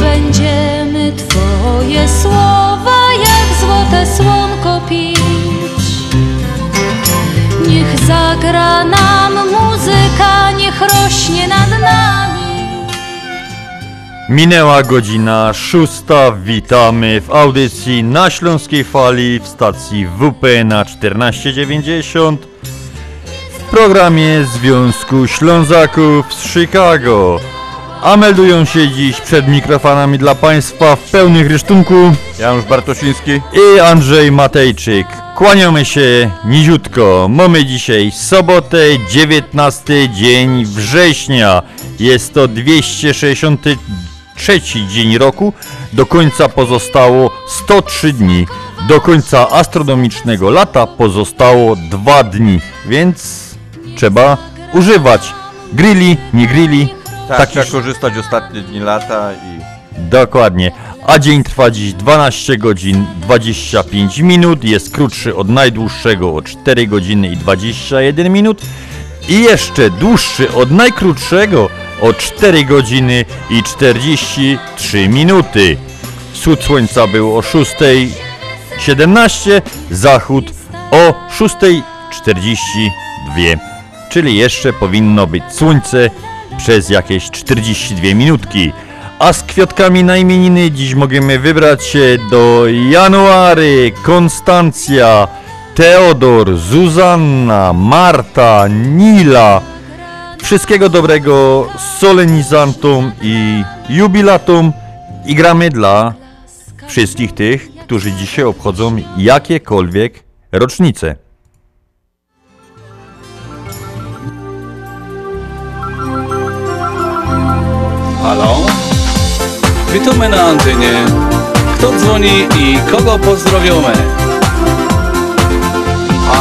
Będziemy Twoje słowa jak złote słonko pić. Niech zagra nam muzyka, niech rośnie nad nami. Minęła godzina szósta, witamy w audycji na Śląskiej Fali w stacji WP na 1490 w programie Związku Ślązaków z Chicago. A meldują się dziś przed mikrofonami dla Państwa w pełnych rysztunku Janusz Bartosiński. i Andrzej Matejczyk. Kłaniamy się niziutko. Mamy dzisiaj sobotę, 19 dzień września. Jest to 263 dzień roku. Do końca pozostało 103 dni. Do końca astronomicznego lata pozostało 2 dni, więc trzeba używać. Grilli, nie grilli. Tak, Taki trzeba korzystać ostatnie dni lata i Dokładnie. A dzień trwa dziś 12 godzin 25 minut. Jest krótszy od najdłuższego o 4 godziny i 21 minut. I jeszcze dłuższy od najkrótszego o 4 godziny i 43 minuty. Wschód słońca był o 6.17, zachód o 6.42. Czyli jeszcze powinno być słońce przez jakieś 42 minutki. A z kwiatkami na imieniny dziś możemy wybrać się do January, Konstancja, Teodor, Zuzanna, Marta, Nila. Wszystkiego dobrego solenizantom i jubilatom i gramy dla wszystkich tych, którzy dzisiaj obchodzą jakiekolwiek rocznice. Witamy na antenie. Kto dzwoni i kogo pozdrowiamy?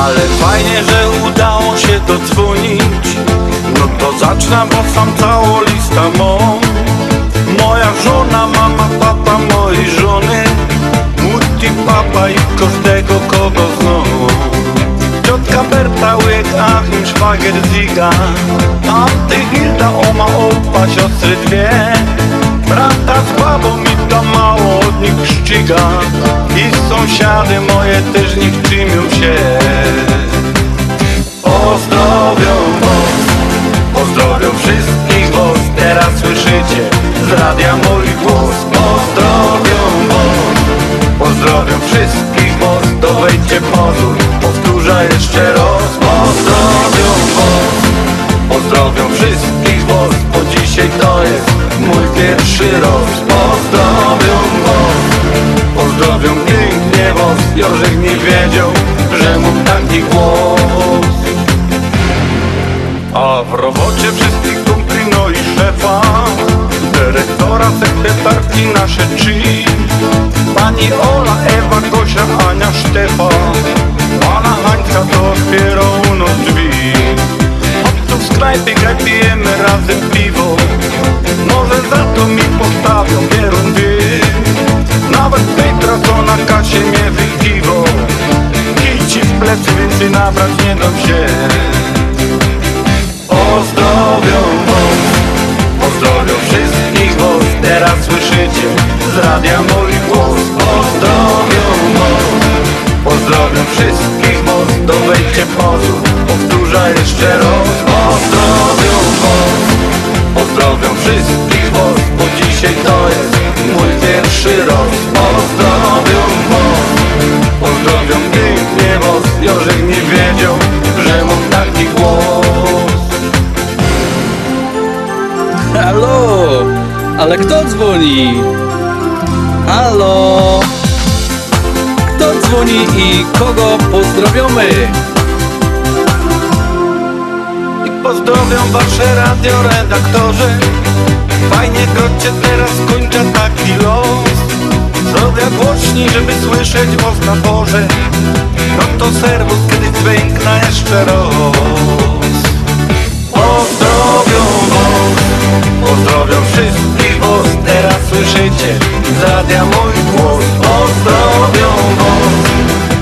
Ale fajnie, że udało się dodzwonić. No to zacznę, bo sam całą lista mam. Moja żona, mama, papa mojej żony. Mutti, papa i każdego kogo znowu. Ciotka Berta, łyk, Achim, szwagier, Ziga. Anty, Hilda, oma, opa, siostry dwie Brata z babą i to mało od nich szczyga I sąsiady moje też niech czymią się. Pozdrowią was, pozdrowią wszystkich was. Teraz słyszycie z radia mój głos. Pozdrowią was, pozdrowią wszystkich was. To wejdźcie pozór, powtórzę jeszcze raz. Pozdrowią was, pozdrowią wszystkich pierwszy raz. Pozdrowią was, pozdrowią pięknie was. Jorzek nie wiedział, że mam taki głos. A w robocie wszystkich kumpli, no i szefa Dyrektora, sekretarki, nasze trzy. Pani Ola, Ewa, Gosia, Ania, Sztefa Pana Hańska to otwiera u nas drzwi Sklepie, graj, pijemy razem piwo. Może za to mi postawią pierun dwie Nawet Petra, co na kasie mnie wykiwo Kij ci w plecy, więcej nabrać nie dam się. Pozdrowią was, pozdrowią wszystkich was. Teraz słyszycie z radia mój głos. Pozdrowią pozdrowią wszystkich was Dowejdźcie pozór, powtórzę jeszcze raz Pozdrowią was, pozdrowią wszystkich was Bo dzisiaj to jest mój pierwszy raz Pozdrowią was, pozdrowią pięknie was Jorzek nie wiedział, że mam taki głos Halo? Ale kto dzwoni? Halo? Dzwoni i kogo pozdrowiamy? pozdrowią wasze radioredaktorzy Fajnie grocie teraz kończę taki los. Zrobię głośniej, żeby słyszeć was na porze No to serwus, kiedy dźwiękna jeszcze roz Pozdrowią was, pozdrowią wszystkich was Teraz słyszycie. Radia mój głos. Pozdrowią was,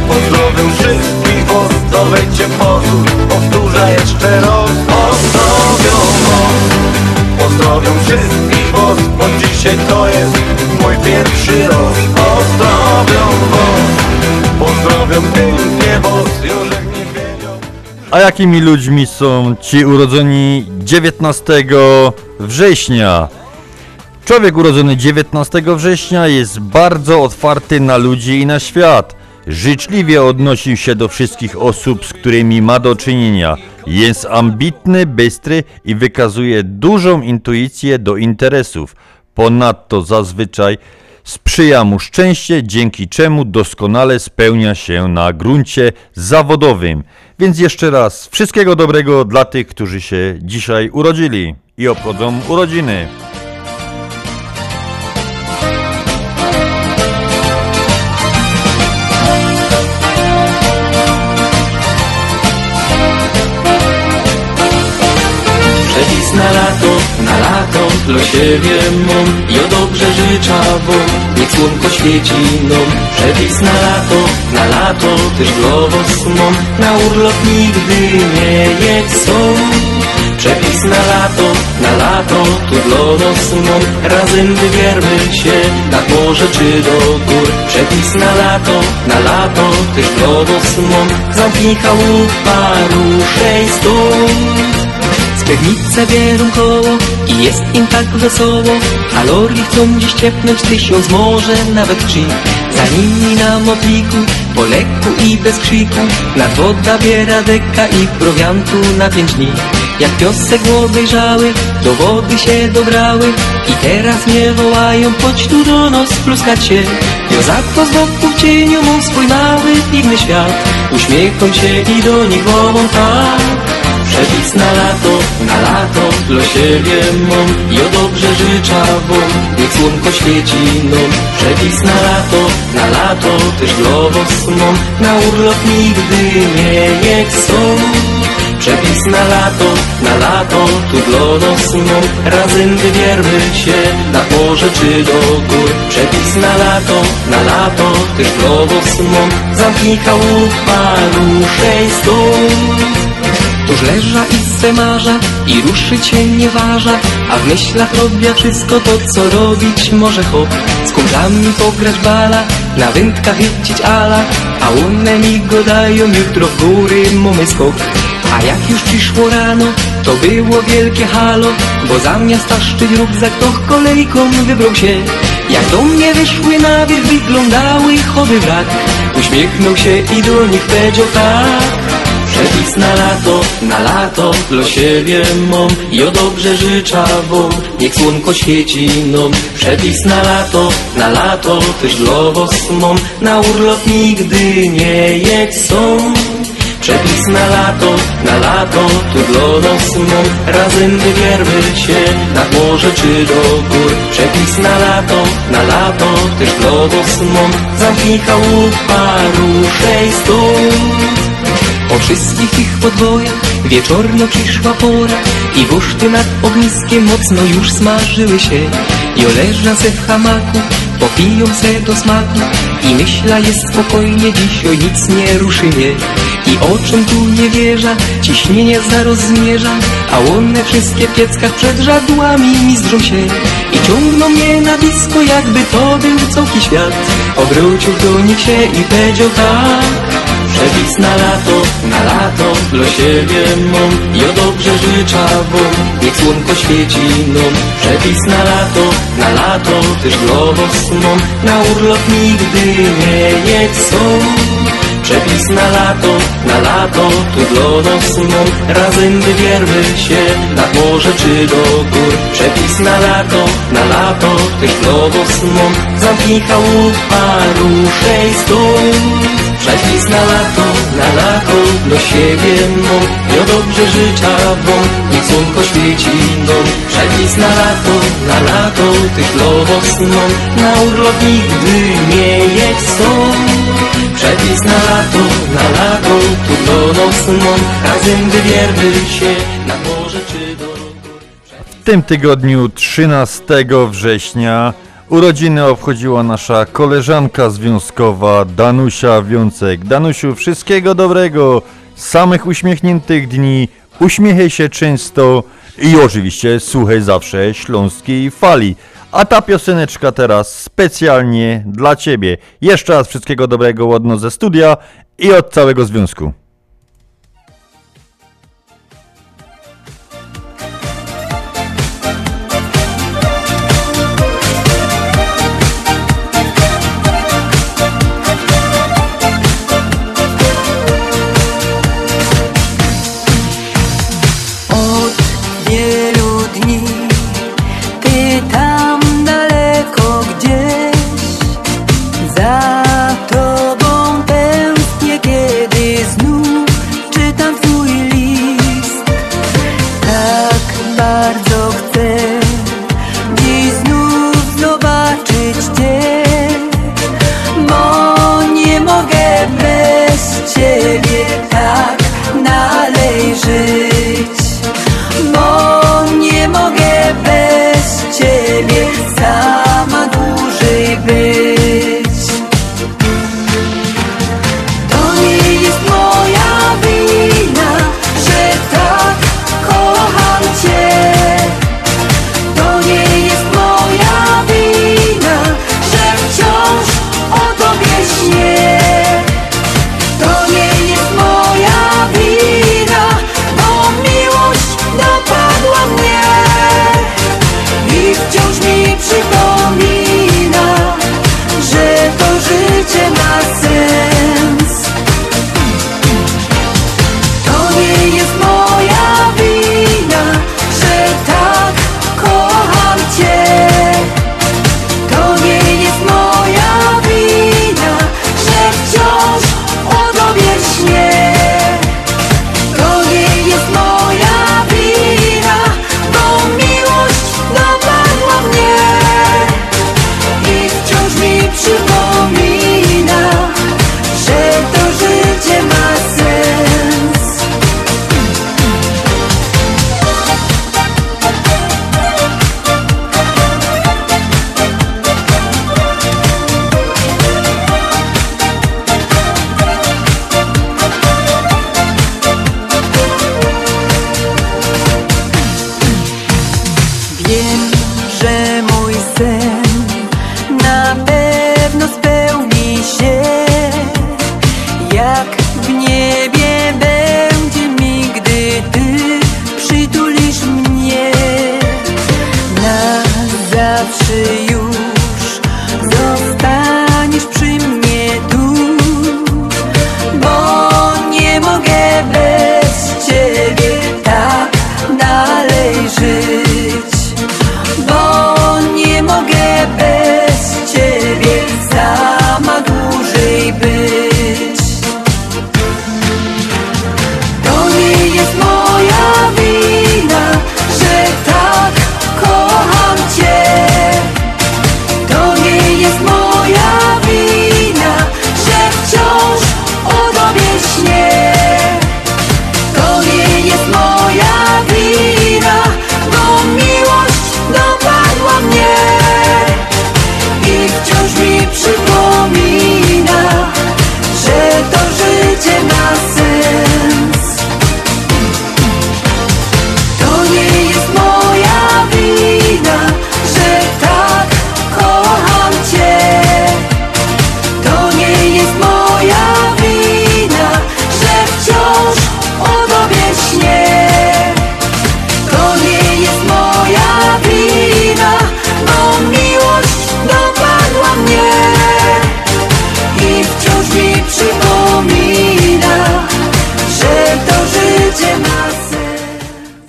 pozdrowią wszystkich was To wejdźcie pozór, powtórzę jeszcze raz. Pozdrowią was, pozdrowią wszystkich was Bo dzisiaj to jest mój pierwszy raz. Pozdrowią was, pozdrowią pięknie was Józef A jakimi ludźmi są ci urodzeni 19 września? Człowiek urodzony 19 września jest bardzo otwarty na ludzi i na świat. Życzliwie odnosił się do wszystkich osób, z którymi ma do czynienia. Jest ambitny, bystry i wykazuje dużą intuicję do interesów. Ponadto zazwyczaj sprzyja mu szczęście, dzięki czemu doskonale spełnia się na gruncie zawodowym. Więc jeszcze raz wszystkiego dobrego dla tych, którzy się dzisiaj urodzili i obchodzą urodziny. Przepis na lato, na lato dla siebie mom Jo dobrze życzę wam, niech słonko świeci nam. Przepis na lato, na lato też was mom Na urlop nigdy nie jedź Przepis na lato, na lato tu dla nas Razem wybiermy się nad morze czy do gór. Przepis na lato, na lato też dla was mom Zamknij chałupa, ruszej stąd Spewnice bierą koło i jest im tak wesoło. A lorli chcą dziś ciepnąć tysiąc, może nawet trzy. Za nimi na mopliku, po lekku i bez krzyku Nad woda biera deka i prowiantu na pięć dni. Jak piosek obejrzały, do wody się dobrały I teraz mnie wołają, chodź tu do nos pluskać się. Za to z boku cieniu mą swój mały, piwny świat. Uśmiechną się i do nich wołą tak Przepis na lato, na lato dla siebie mam. Jo dobrze życzę wam, niech słonko świeci nam Przepis na lato, na lato też dla mam. Na urlop nigdy nie jedź są Przepis na lato, na lato tu dla nas mam. Razem wybiermy się na morze czy do gór. Przepis na lato, na lato też dla was mam. Zamknij chałupa, ruszej stąd Tuż leża i se marza i ruszyć się nie waża A w myślach robię wszystko to, co robić może hop Z kumplami pograć bala, na wędkach chycić ala A one mi go dają, jutro w góry mamy skok. A jak już przyszło rano, to było wielkie halo Bo zamiast taszczyć rukzak, to kolejką wybrał się. Jak do mnie wyszły na wierzch, wyglądały chody wrak Uśmiechnął się i do nich powiedział tak Przepis na lato, na lato dla siebie mam. Jo dobrze życzę wam, niech słonko świeci nam Przepis na lato, na lato też dla mam. Na urlop nigdy nie jedź Przepis na lato, na lato tu dla mam. Razem wybiermy się nad morze czy do gór. Przepis na lato, na lato też dla was mam. Zamknij chałupa, ruszej stąd po wszystkich tych podwojach. Wieczorno przyszła pora I wuszty nad ogniskiem mocno już smażyły się. I oleża se w hamaku, popiją se do smaku I myśla jest spokojnie, dzisiaj nic nie ruszy mnie. I oczem tu nie wierza, ciśnienie zaraz zmierza A one wszystkie w pieckach przed żadłami mizdrzą się. I ciągną mnie na blisko, jakby to był całki świat. Obrócił do nich się i powiedział tak Przepis na lato, na lato dla siebie mam. Jo dobrze życzę wam, niech słonko świeci nam Przepis na lato, na lato też dla was Na urlop nigdy nie jedź Przepis na lato, na lato tu dla Razem wybiermy się nad morze czy do gór. Przepis na lato, na lato też dla was mam. Zamknij chałupa, ruszej stąd Przycisk na lato, na lato do siebie mą Ja dobrze życzę wam, niech słonko świeci dom Przycisk na lato, na lato tych lowów sną. Na urlop nigdy nie jedź stąd Przepis na lato, na lato, tu do Razem gdy się na morze czy do w tym tygodniu 13 września Urodziny obchodziła nasza koleżanka związkowa Danusia Wiącek. Danusiu, wszystkiego dobrego, samych uśmiechniętych dni, uśmiechaj się często i oczywiście słuchaj zawsze śląskiej fali. A ta pioseneczka teraz specjalnie dla Ciebie. Jeszcze raz wszystkiego dobrego, ładno ze studia i od całego związku.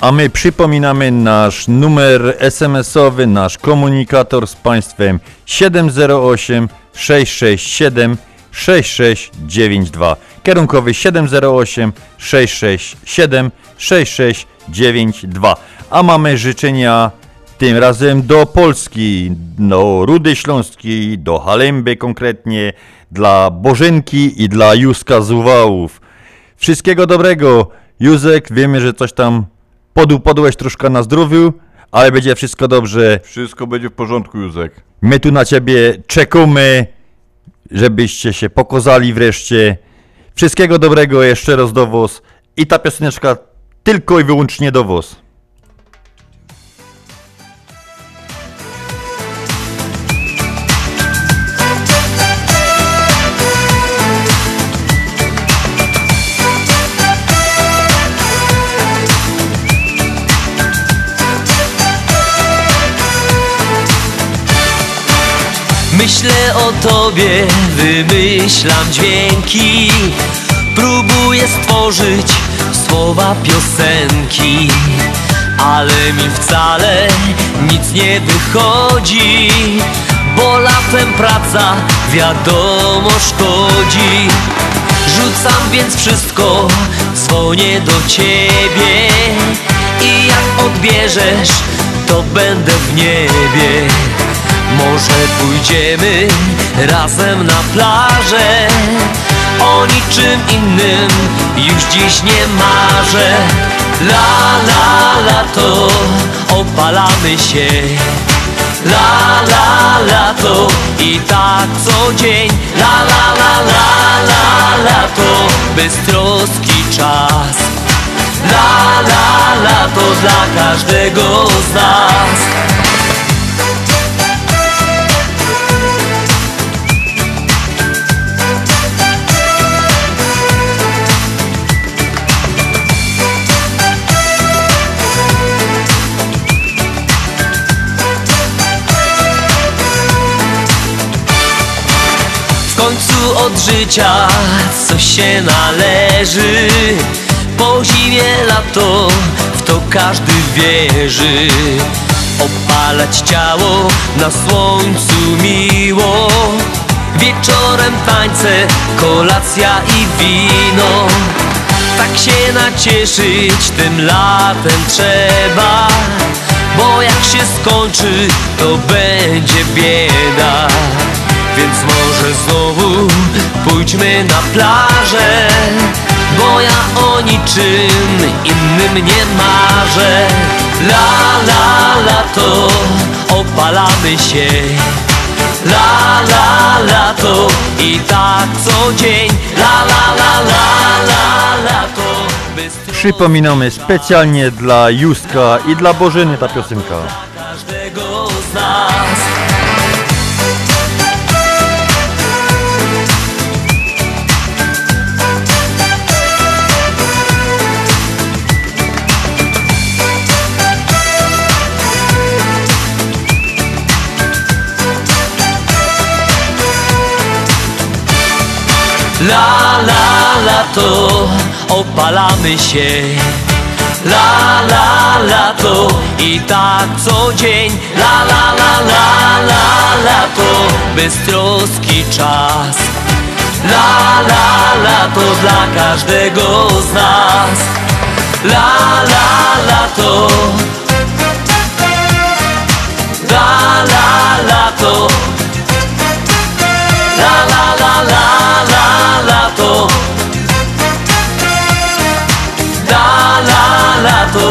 A my przypominamy nasz numer SMS-owy, nasz komunikator z Państwem 708 667 6692. Kierunkowy 708 667 6692. A mamy życzenia tym razem do Polski, do Rudy Śląskiej, do Halemby konkretnie, dla Bożynki i dla Józka Zuwałów. Wszystkiego dobrego. Józek, wiemy, że coś tam podupadłeś troszkę na zdrowiu, ale będzie wszystko dobrze. Wszystko będzie w porządku, Józek. My tu na ciebie czekamy, żebyście się pokazali wreszcie. Wszystkiego dobrego jeszcze raz do was. I ta pioseneczka tylko i wyłącznie do was. Myślę o tobie, wymyślam dźwięki. Próbuję stworzyć słowa piosenki Ale mi wcale nic nie wychodzi Bo latem praca wiadomo szkodzi. Rzucam więc wszystko, dzwonię do ciebie I jak odbierzesz, to będę w niebie może pójdziemy razem na plażę? O niczym innym już dziś nie marzę. La la lato, opalamy się. La la lato i tak co dzień. La la la la la lato, beztroski czas. La la lato dla każdego z nas od życia coś się należy. Po zimie lato, w to każdy wierzy. Opalać ciało na słońcu miło. Wieczorem tańce, kolacja i wino. Tak się nacieszyć tym latem trzeba Bo jak się skończy, to będzie bieda więc może znowu pójdźmy na plażę Bo ja o niczym innym nie marzę. La la lato, opalamy się. La la lato i tak co dzień. La la la la la lato bystro Przypominamy specjalnie dla Józka i dla Bożyny ta piosenka. każdego z nas La la lato, opalamy się. La la lato i tak co dzień. La la la la la lato, beztroski czas. La la lato dla każdego z nas. La la lato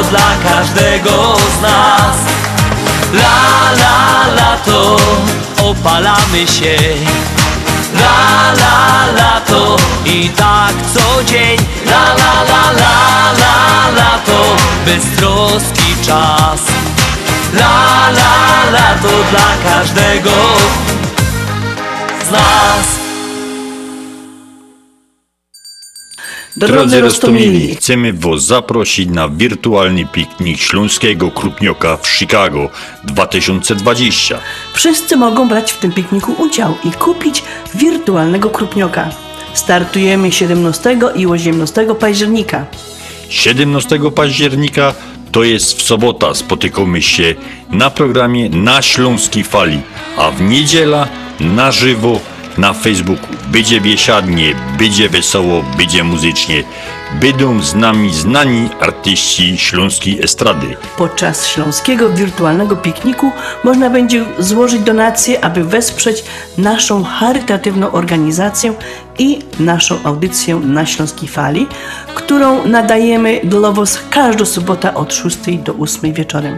dla każdego z nas. La la lato opalamy się. La la lato i tak co dzień. La la la la la lato beztroski czas. La la lato dla każdego z nas Drodzy Rostomili, chcemy Was zaprosić na wirtualny piknik Śląskiego Krupnioka w Chicago 2020. Wszyscy mogą brać w tym pikniku udział i kupić wirtualnego krupnioka. Startujemy 17 i 18 października. 17 października to jest w sobota. Spotykamy się na programie na Śląskiej Fali, a w niedziela na żywo na Facebooku. Będzie biesiadnie, będzie wesoło, będzie muzycznie. Będą z nami znani artyści śląskiej estrady. Podczas śląskiego wirtualnego pikniku można będzie złożyć donacje, aby wesprzeć naszą charytatywną organizację i naszą audycję na Śląskiej Fali, którą nadajemy dla Was każdą sobotę od 6 do 8 wieczorem.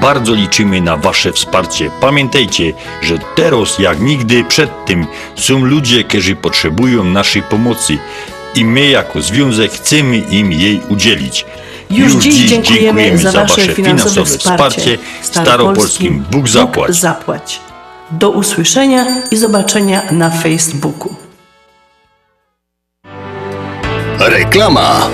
Bardzo liczymy na Wasze wsparcie. Pamiętajcie, że teraz jak nigdy przedtem są ludzie, którzy potrzebują naszej pomocy i my jako związek chcemy im jej udzielić. Już, dziś dziękujemy, za Wasze finansowe wsparcie. Staropolskim Bóg zapłać. Bóg zapłać. Do usłyszenia i zobaczenia na Facebooku. Reklama.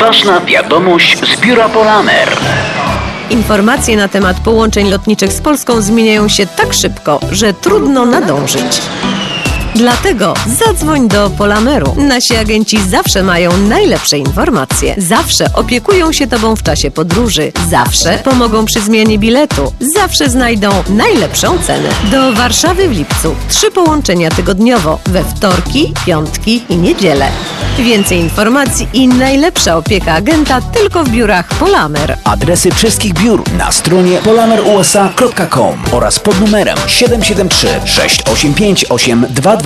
Ważna wiadomość z biura Polamer. Informacje na temat połączeń lotniczych z Polską zmieniają się tak szybko, że trudno nadążyć. Dlatego zadzwoń do Polameru. Nasi agenci zawsze mają najlepsze informacje. Zawsze opiekują się Tobą w czasie podróży. Zawsze pomogą przy zmianie biletu. Zawsze znajdą najlepszą cenę. Do Warszawy w lipcu. Trzy połączenia tygodniowo. We wtorki, piątki i niedzielę. Więcej informacji i najlepsza opieka agenta tylko w biurach Polamer. Adresy wszystkich biur na stronie polamerusa.com oraz pod numerem 773 685 8222.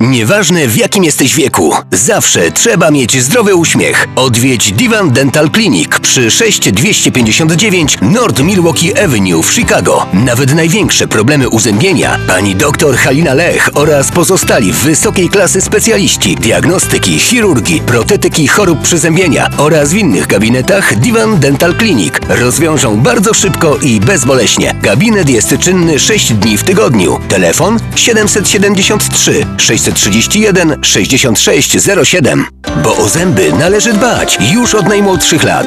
Nieważne w jakim jesteś wieku, zawsze trzeba mieć zdrowy uśmiech. Odwiedź Divan Dental Clinic przy 6259 North Milwaukee Avenue w Chicago. Nawet największe problemy uzębienia pani dr Halina Lech oraz pozostali wysokiej klasy specjaliści diagnostyki, chirurgii, protetyki chorób przyzębienia oraz w innych gabinetach Divan Dental Clinic rozwiążą bardzo szybko i bezboleśnie. Gabinet jest czynny 6 dni w tygodniu. Telefon 773 631 6607. Bo o zęby należy dbać już od najmłodszych lat.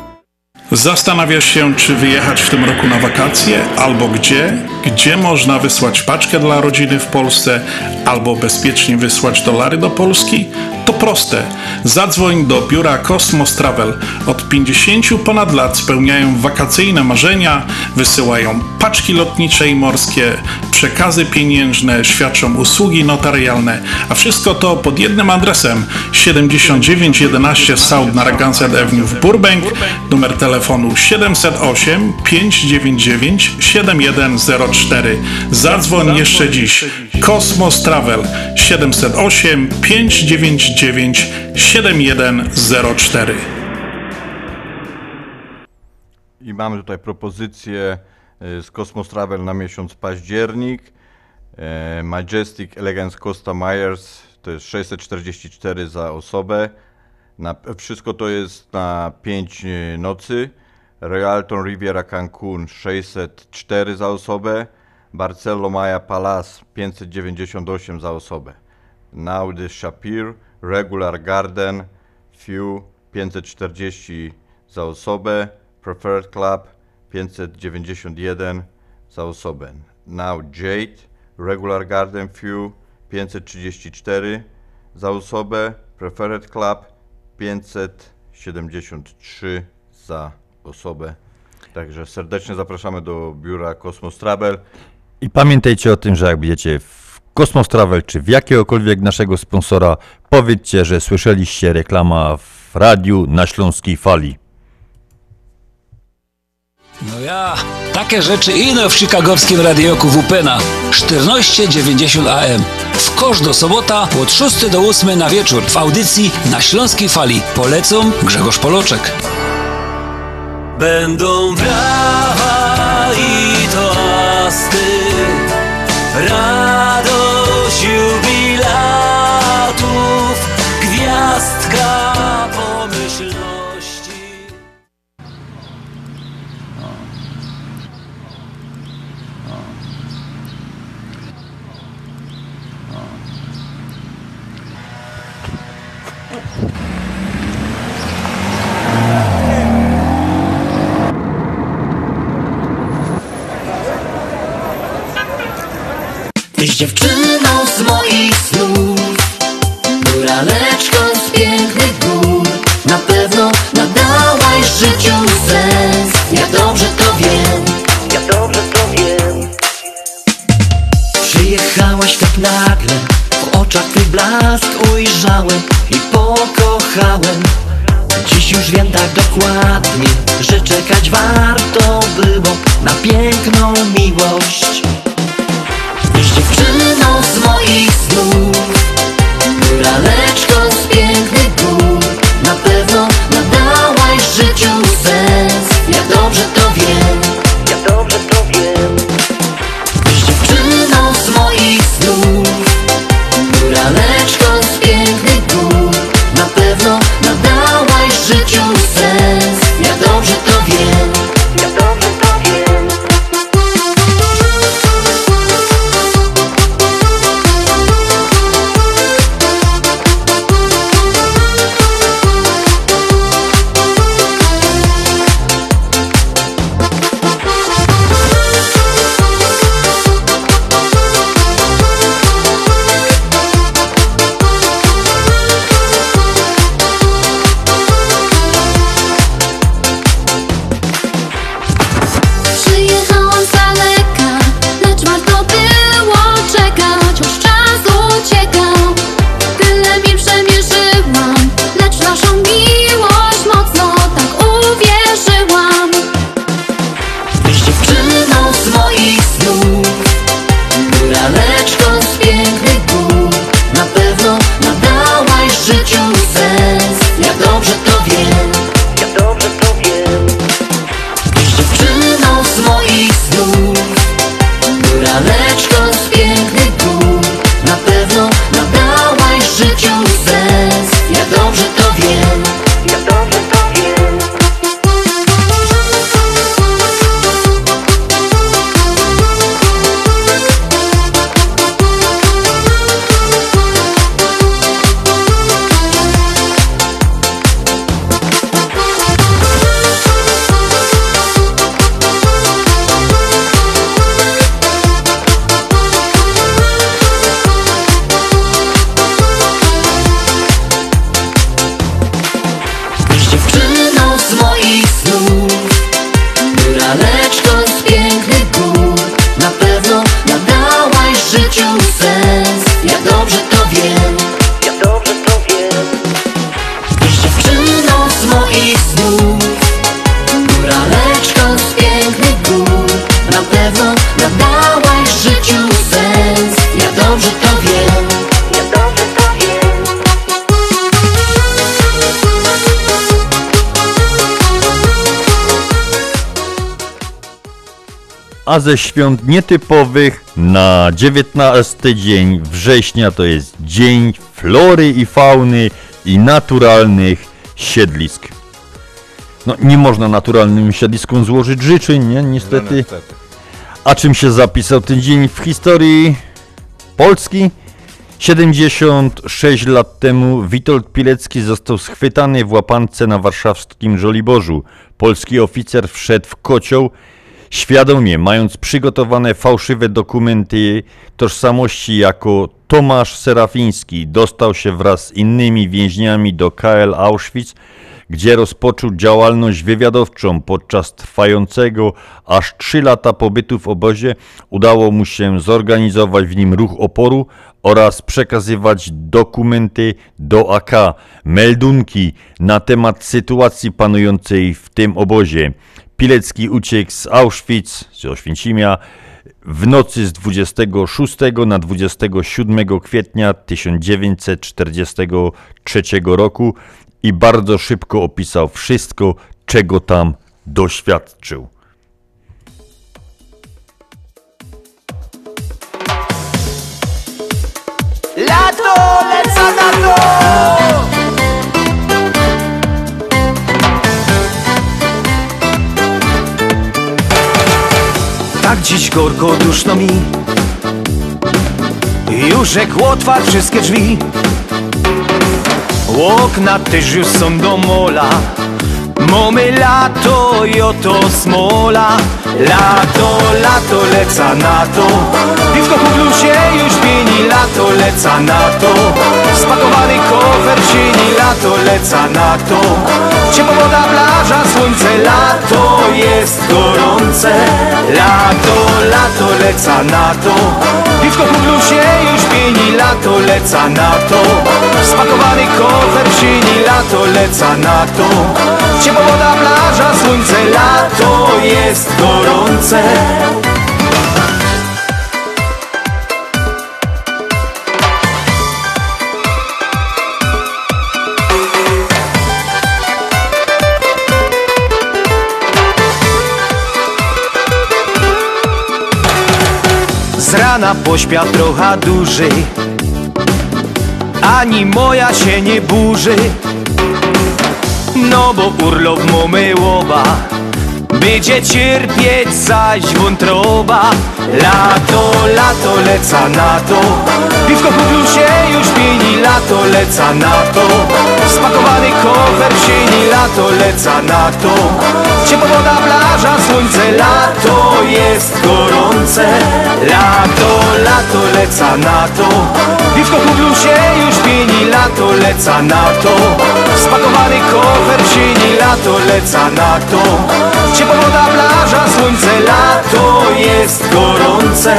Zastanawiasz się, czy wyjechać w tym roku na wakacje, albo gdzie? Gdzie można wysłać paczkę dla rodziny w Polsce, albo bezpiecznie wysłać dolary do Polski? To proste. Zadzwoń do biura Cosmos Travel. Od 50 ponad lat spełniają wakacyjne marzenia, wysyłają paczki lotnicze i morskie, przekazy pieniężne, świadczą usługi notarialne, a wszystko to pod jednym adresem 7911 South Narragansett Avenue w Burbank, numer telefonu 708 599 7104. Zadzwoń jeszcze dziś. Cosmos Travel 708 599 7104. I mamy tutaj propozycję e, z Cosmos Travel na miesiąc październik. E, Majestic Elegance Costa Myers to jest 644 za osobę. Na, wszystko to jest na 5 nocy. Royalton Riviera Cancun 604 za osobę. Barcelo Maya Palace 598 za osobę. The Shapir Regular Garden Few 540 za osobę. Preferred Club 591 za osobę. Now Jade Regular Garden Few 534 za osobę. Preferred Club 573 za osobę. Także serdecznie zapraszamy do biura Kosmos Travel. I pamiętajcie o tym, że jak będziecie w Kosmos Travel czy w jakiegokolwiek naszego sponsora, powiedzcie, że słyszeliście reklama w radiu na Śląskiej Fali. No ja, takie rzeczy ino w chicagowskim radioku WPNA 1490 AM. W kosz do sobota od 6 do 8 na wieczór w audycji na Śląskiej Fali. Polecą Grzegorz Poloczek. Będą brawa i toasty, radość Tyś dziewczyną z moich snów. Góraleczką z pięknych gór. Na pewno nadałaś życiu sens. Ja dobrze to wiem. Ja dobrze to wiem. Przyjechałaś tak nagle. W oczach twój blask ujrzałem I pokochałem. Dziś już wiem tak dokładnie Że czekać warto było Na piękną miłość ze świąt nietypowych na 19 dzień września to jest Dzień Flory i Fauny i Naturalnych Siedlisk. No nie można naturalnym siedliskom złożyć życzeń, nie? Niestety. niestety. A czym się zapisał ten dzień w historii Polski? 76 lat temu Witold Pilecki został schwytany w łapance na warszawskim Żoliborzu. Polski oficer wszedł w kocioł, świadomie mając przygotowane fałszywe dokumenty tożsamości jako Tomasz Serafiński. Dostał się wraz z innymi więźniami do KL Auschwitz, gdzie rozpoczął działalność wywiadowczą. Podczas trwającego aż 3 lata pobytu w obozie udało mu się zorganizować w nim ruch oporu oraz przekazywać dokumenty do AK, meldunki na temat sytuacji panującej w tym obozie. Pilecki uciekł z Auschwitz, z Oświęcimia, w nocy z 26 na 27 kwietnia 1943 roku i bardzo szybko opisał wszystko, czego tam doświadczył. Dziś gorko duszno mi. Już jak otwarł wszystkie drzwi. Okna też już są do mola Mamy lato i oto smola. Lato, lato, leca na to. Piwko w się już pieni Lato, leca na to. Spakowany kofer cieni Lato, leca na to. Ciepła woda, plaża, słońce Lato jest gorące. Lato, lato, leca na to. Piwko w się już pieni Lato, leca na to. Spakowany kofer cieni Lato, leca na to Ciepła woda, plaża, słońce, lato jest gorące. Z rana pośpia trochę duży Ani moja się nie burzy no bo urlop mamy łoba Będzie cierpieć zaś wątroba. Lato, lato, leca na to. Piwko kupił się już pieni Lato, leca na to. Spakowany kofer w sieni Lato, leca na to. Ciepła woda, plaża, słońce Lato jest gorące. Lato, lato, leca na to. Piwko kupił się już pieni Lato, leca na to. Spakowany kofer w sieni Lato, leca na to Ciepła woda, plaża, słońce Lato jest gorące.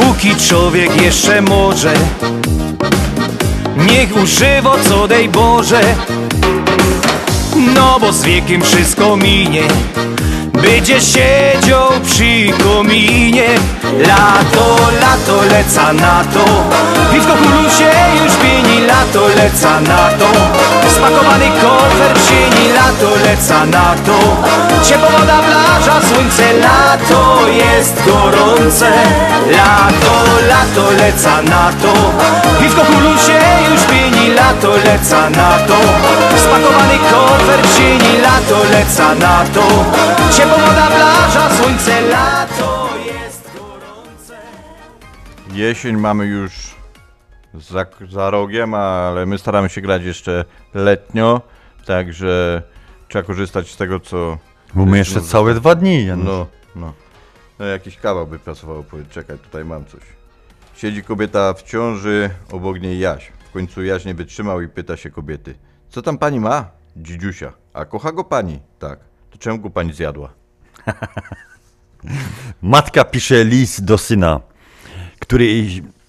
Póki człowiek jeszcze może Niech używa co dej Boże No bo z wiekiem wszystko minie. Będzie siedział przy kominie Lato, lato, leca na to. Piwko kulu się już pieni Lato, leca na to. Spakowany kofer w sieni Lato, leca na to. Ciepła woda, plaża, słońce Lato jest gorące. Lato, lato, leca na to. Piwko kulu się już pieni Lato, leca na to. Spakowany kofer w sieni Lato, leca na to. Ciepła woda, plaża, słońce Lato Jesień mamy już za, za rogiem, ale my staramy się grać jeszcze letnio, także trzeba korzystać z tego, co... Mamy jeszcze całe dwa dni, Janusz. No, no. No jakiś kawał by pasowało powiedzieć, czekaj, tutaj mam coś. Siedzi kobieta w ciąży, obok niej Jaś. W końcu Jaś nie wytrzymał i pyta się kobiety. Co tam pani ma? Dzidziusia. A kocha go pani? Tak. To czemu go pani zjadła? Matka pisze list do syna, który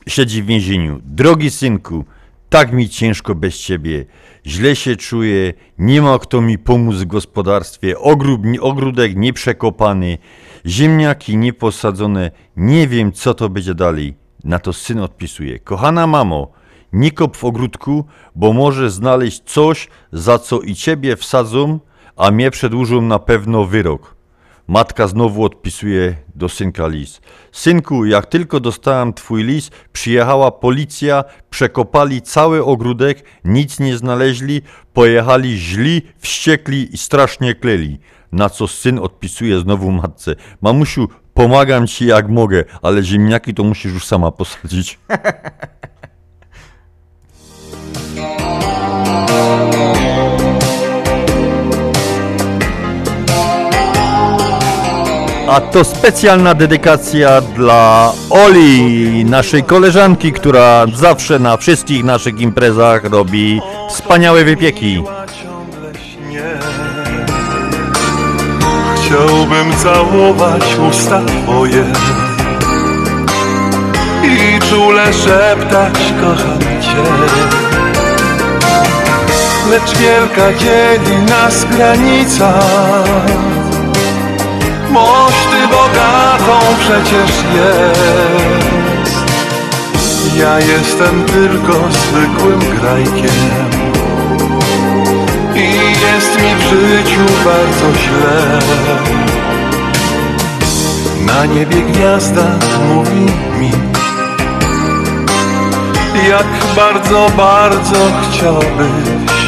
siedzi w więzieniu. Drogi synku, tak mi ciężko bez ciebie. Źle się czuję, nie ma kto mi pomóc w gospodarstwie. Ogród, ogródek nieprzekopany, ziemniaki nieposadzone. Nie wiem, co to będzie dalej. Na to syn odpisuje. Kochana mamo, nie kop w ogródku, bo może znaleźć coś, za co i ciebie wsadzą, a mnie przedłużą na pewno wyrok. Matka znowu odpisuje do synka list. Synku, jak tylko dostałem twój list, przyjechała policja, przekopali cały ogródek, nic nie znaleźli, pojechali źli, wściekli i strasznie kleli. Na co syn odpisuje znowu matce. Mamusiu, pomagam ci jak mogę, ale ziemniaki to musisz już sama posadzić. A to specjalna dedykacja dla Oli, naszej koleżanki, która zawsze na wszystkich naszych imprezach robi wspaniałe wypieki. Chciałbym całować usta twoje I czule szeptać kocham cię Lecz wielka dzieli nas granica ty bogatą przecież jest. Ja jestem tylko zwykłym grajkiem. I jest mi w życiu bardzo źle. Na niebie gwiazda mówi mi Jak bardzo, bardzo chciałbyś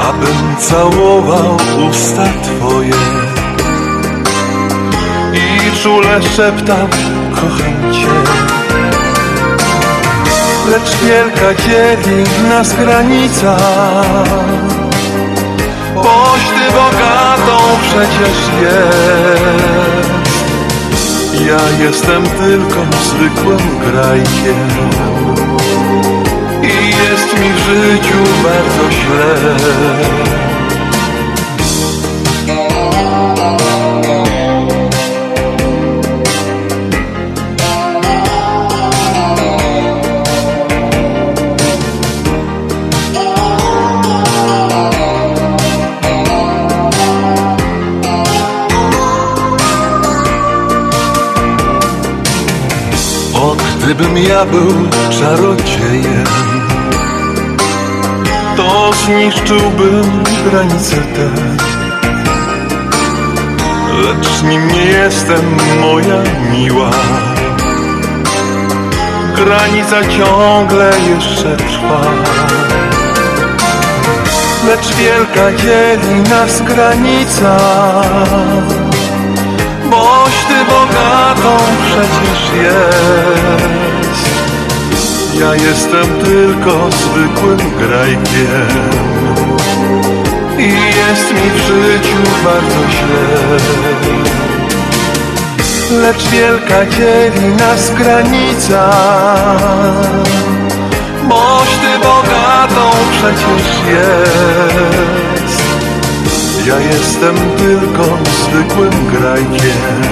Abym całował usta twoje I czule szeptał kocham cię Lecz wielka dzieli nas granica Boś ty bogatą przecież jest Ja jestem tylko zwykłym grajkiem I jest mi w życiu bardzo źle gdybym ja był czarodziejem To zniszczyłbym granice te. Lecz nim nie jestem moja miła. Granica ciągle jeszcze trwa. Lecz wielka dzieli nas granica. Boś ty bogatą przecież jest Ja jestem tylko zwykłym grajkiem. I jest mi w życiu bardzo źle. Lecz wielka dzieli nas granica. Boś ty bogatą przecież jest. Ja jestem tylko zwykłym grajkiem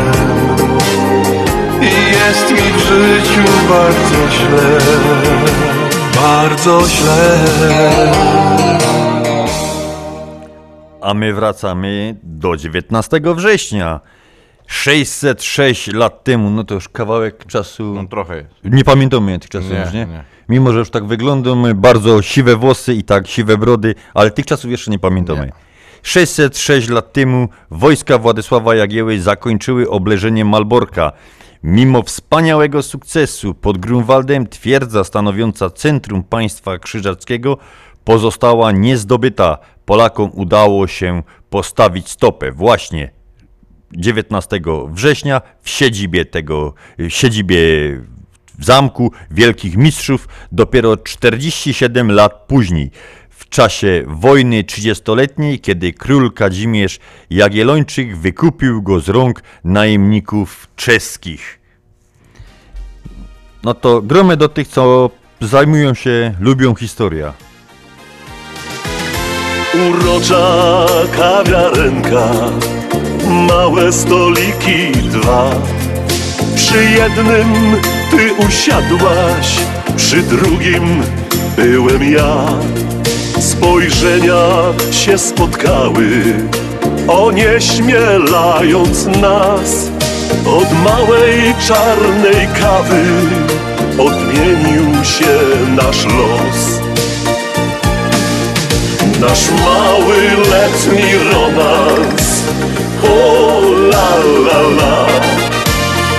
jest mi w życiu bardzo źle Bardzo źle A my wracamy do 19 września. 606 lat temu, no to już kawałek czasu. No trochę jest. Nie pamiętamy tych czasów Nie, już, nie? nie. Mimo, że już tak wyglądamy, bardzo siwe włosy i tak siwe brody, ale tych czasów jeszcze nie pamiętamy. 606 lat temu wojska Władysława Jagieły zakończyły obleżenie Malborka. Mimo wspaniałego sukcesu pod Grunwaldem twierdza stanowiąca centrum państwa krzyżackiego pozostała niezdobyta. Polakom udało się postawić stopę właśnie 19 września w siedzibie tego, siedzibie w zamku Wielkich Mistrzów dopiero 47 lat później, w czasie wojny 30-letniej, kiedy król Kazimierz Jagiellończyk wykupił go z rąk najemników czeskich. No to gromy do tych, co zajmują się, lubią historia. Urocza kawiarenka Małe stoliki dwa Przy jednym ty usiadłaś Przy drugim byłem ja Spojrzenia się spotkały. Onieśmielając nas Od małej czarnej kawy Odmienił się nasz los. Nasz mały letni romans O la la la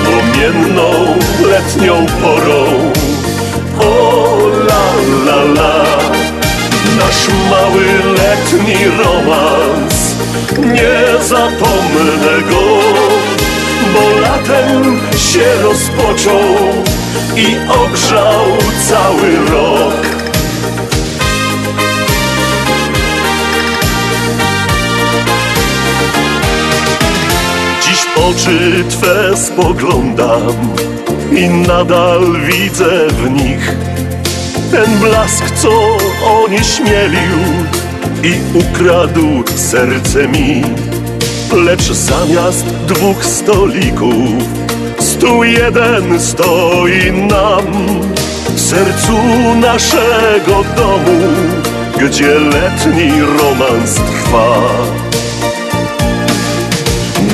Płomienną letnią porą O la la la Nasz mały letni romans. Nie zapomnę go Bo latem się rozpoczął I ogrzał cały rok. Oczy Twe spoglądam i nadal widzę w nich ten blask, co onieśmielił i ukradł serce mi. Lecz zamiast dwóch stolików, stół jeden stoi nam w sercu naszego domu, gdzie letni romans trwa.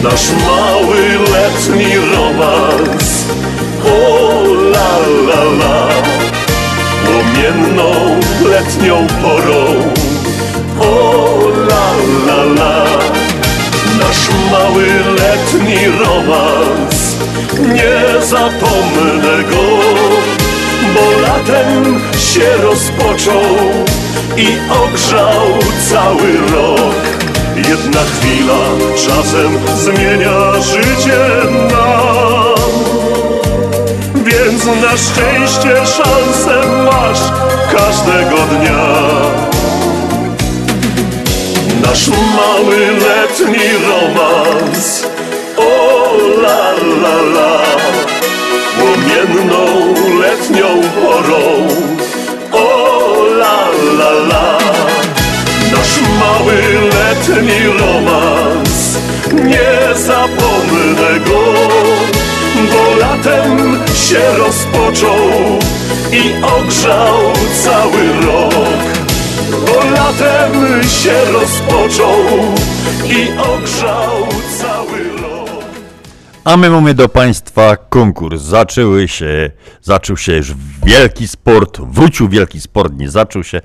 Nasz mały letni romans, o la la la, płomienną letnią porą, o la la la. Nasz mały letni romans, nie zapomnę go, bo latem się rozpoczął i ogrzał cały rok. Jedna chwila czasem zmienia życie więc na szczęście szansę masz każdego dnia. Nasz mały letni romans, o la la la, płomienną letnią porą, o la la la. Nasz mały letni romans, nie zapomnę go, bo latem się rozpoczął i ogrzał cały rok. Bo latem się rozpoczął i ogrzał cały rok. A my mamy do Państwa konkurs. Zaczęły się, zaczął się już wielki sport, wrócił wielki sport, nie zaczął się.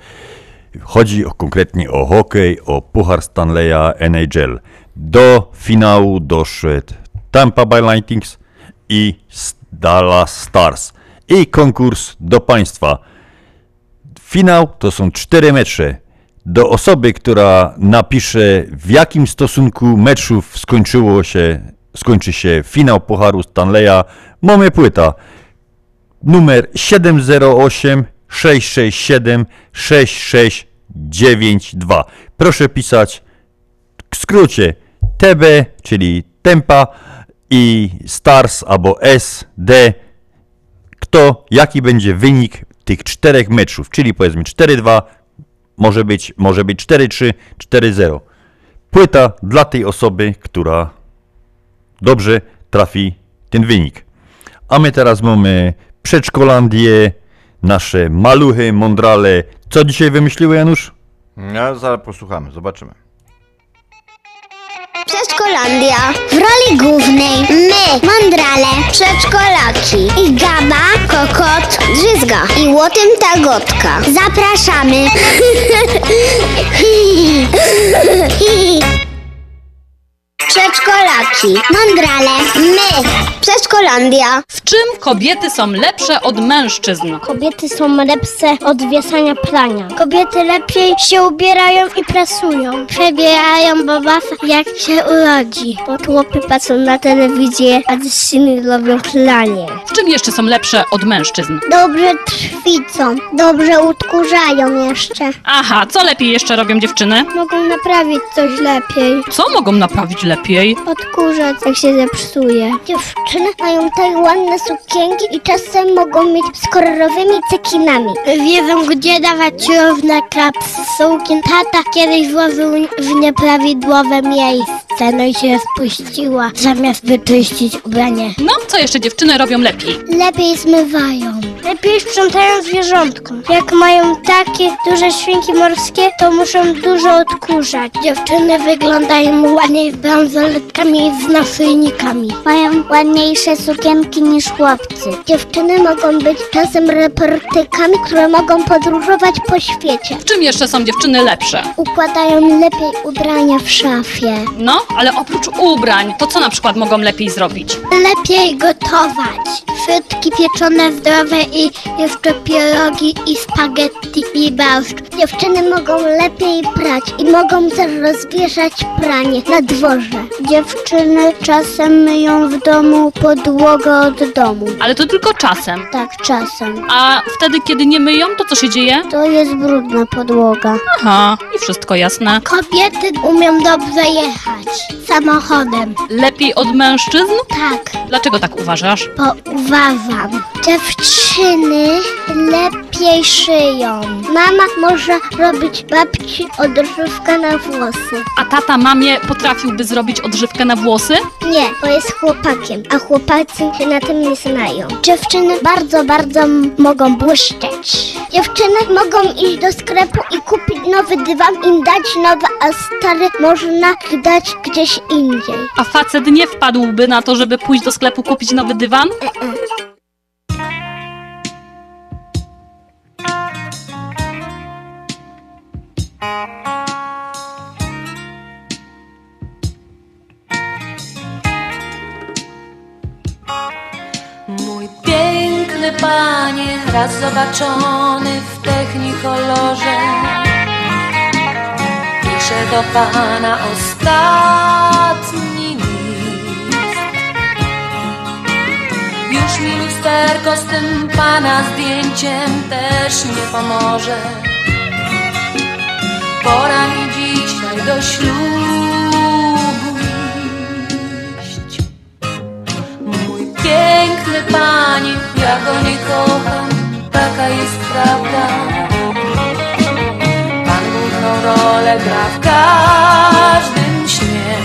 Chodzi o, konkretnie o hokej, o Puchar Stanleya NHL. Do finału doszedł Tampa Bay Lightnings i Dallas Stars. I konkurs do Państwa. Finał to są cztery mecze. Do osoby, która napisze w jakim stosunku meczów skończyło się, skończy się finał Pucharu Stanleya, mamy płyta. Numer 708 667 6692. Proszę pisać w skrócie TB, czyli Tempa i Stars albo SD. Kto, jaki będzie wynik tych czterech meczów, czyli powiedzmy 4-2, może być, może być 4-3, 4-0. Płyta dla tej osoby, która dobrze trafi ten wynik. A my teraz mamy przedszkolandię, nasze maluchy, mądrale. Co dzisiaj wymyśliły, Janusz? Ja zaraz posłuchamy, zobaczymy. Przedszkolandia. W roli głównej my, mądrale, przedszkolaki i Gaba, Kokot, Drzyzga i Łotem Tagotka. Zapraszamy. Przedszkolaki, mądrale, my, Przedszkolandia. W czym kobiety są lepsze od mężczyzn? Kobiety są lepsze od wieszania prania. Kobiety lepiej się ubierają i prasują. Przebierają babasa jak się urodzi. Bo chłopy patrzą na telewizję, a dziewczyny robią pranie. W czym jeszcze są lepsze od mężczyzn? Dobrze trwicą, dobrze utkurzają jeszcze. Aha, co lepiej jeszcze robią dziewczyny? Mogą naprawić coś lepiej. Co mogą naprawić lepiej? Odkurzać, jak się zepsuje. Dziewczyny mają tak ładne sukienki i czasem mogą mieć z kolorowymi cekinami. Wiedzą, gdzie dawać równe kapsułki. Tata kiedyś włożył w nieprawidłowe miejsce, no i się spuściła, zamiast wyczyścić ubranie. No, co jeszcze dziewczyny robią lepiej? Lepiej zmywają. Lepiej sprzątają zwierzątko. Jak mają takie duże świnki morskie, to muszą dużo odkurzać. Dziewczyny wyglądają ładniej z bransoletkami i z naszyjnikami. Mają ładniejsze sukienki niż chłopcy. Dziewczyny mogą być czasem reportykami, które mogą podróżować po świecie. W czym jeszcze są dziewczyny lepsze? Układają lepiej ubrania w szafie. No, ale oprócz ubrań, to co na przykład mogą lepiej zrobić? Lepiej gotować. frytki pieczone zdrowe i jeszcze pierogi i spaghetti i barszcz. Dziewczyny mogą lepiej prać i mogą też rozwieszać pranie na dworze. Dziewczyny czasem myją w domu podłogę od domu. Ale to tylko czasem. Tak, czasem. A wtedy, kiedy nie myją, to co się dzieje? To jest brudna podłoga. Aha, i wszystko jasne. Kobiety umieją dobrze jechać samochodem. Lepiej od mężczyzn? Tak. Dlaczego tak uważasz? Bo uważam, dziewczyny lepiej szyją. Mama może robić babci odżywkę na włosy. A tata mamie potrafiłby zrobić odżywkę na włosy? Nie, bo jest chłopakiem, a chłopacy się na tym nie znają. Dziewczyny bardzo, bardzo mogą błyszczeć. Dziewczyny mogą iść do sklepu i kupić nowy dywan i dać nowy, a stary można dać gdzieś indziej. A facet nie wpadłby na to, żeby pójść do sklepu kupić nowy dywan? Mój raz zobaczony w technikolorze. Piszę do pana ostatni list. Już mi lusterko z tym pana zdjęciem też nie pomoże. Pora mi dzisiaj do ślubu iść. Mój piękny panie, ja go nie kocham, jest prawda. Pan główną rolę gra w każdym śnie.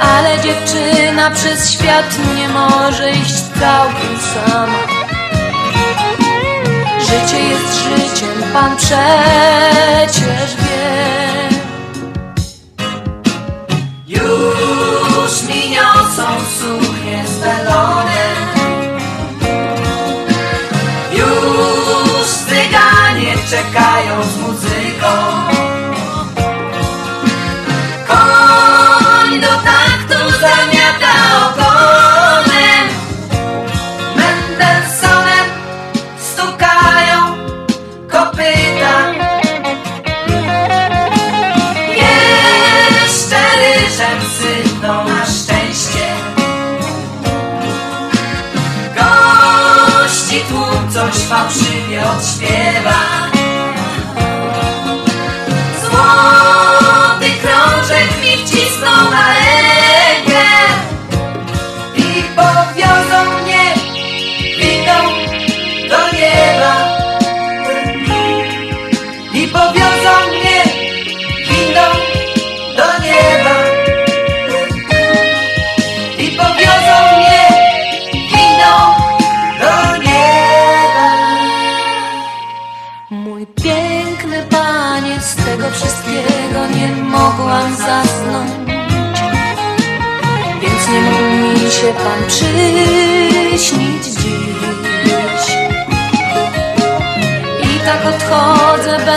Ale dziewczyna przez świat nie może iść całkiem sama. Życie jest życiem, pan przecież wie. Już mi niosą suknie z welonem cyganie czekają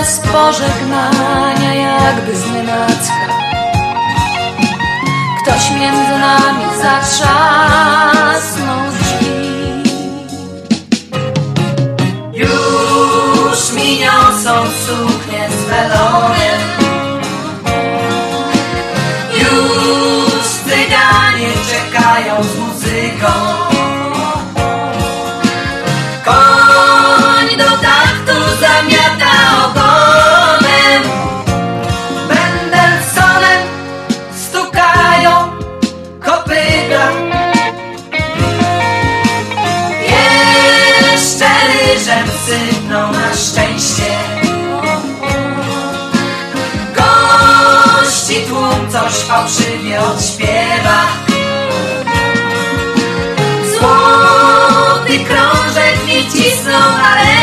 bez pożegnania, jakby z. Ktoś między nami zatrzasnął drzwi. Już mi niosą suknię z welonem. Już cyganie czekają z krążek mi cisną na rękę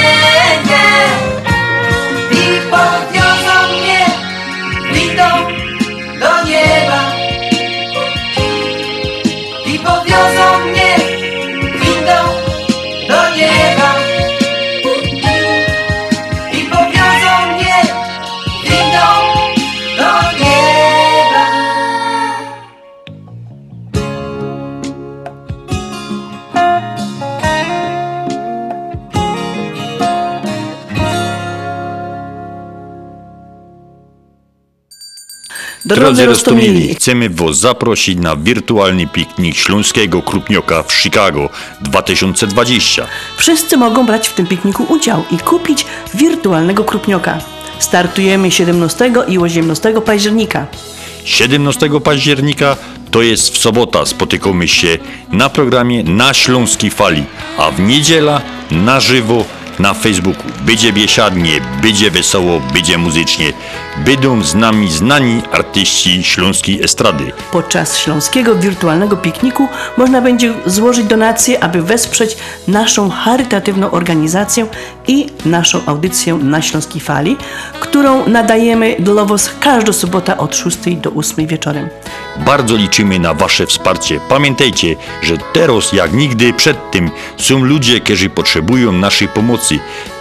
Drodzy Rostomili, chcemy Was zaprosić na wirtualny piknik Śląskiego Krupnioka w Chicago 2020. Wszyscy mogą brać w tym pikniku udział i kupić wirtualnego krupnioka. Startujemy 17 i 18 października. 17 października to jest w sobota. Spotykamy się na programie na Śląskiej Fali, a w niedziela na żywo na Facebooku. Będzie biesiadnie, będzie wesoło, będzie muzycznie. Będą z nami znani artyści śląskiej estrady. Podczas śląskiego wirtualnego pikniku można będzie złożyć donacje, aby wesprzeć naszą charytatywną organizację i naszą audycję na Śląskiej Fali, którą nadajemy dla Was każdą sobotę od 6 do 8 wieczorem. Bardzo liczymy na Wasze wsparcie. Pamiętajcie, że teraz jak nigdy przedtem są ludzie, którzy potrzebują naszej pomocy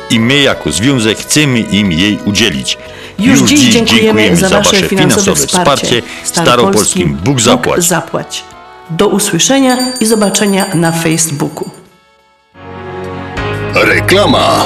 i my jako związek chcemy im jej udzielić. Już, dziś dziękujemy, za Wasze finansowe wsparcie. Staropolskim Bóg zapłać. zapłać. Do usłyszenia i zobaczenia na Facebooku. Reklama.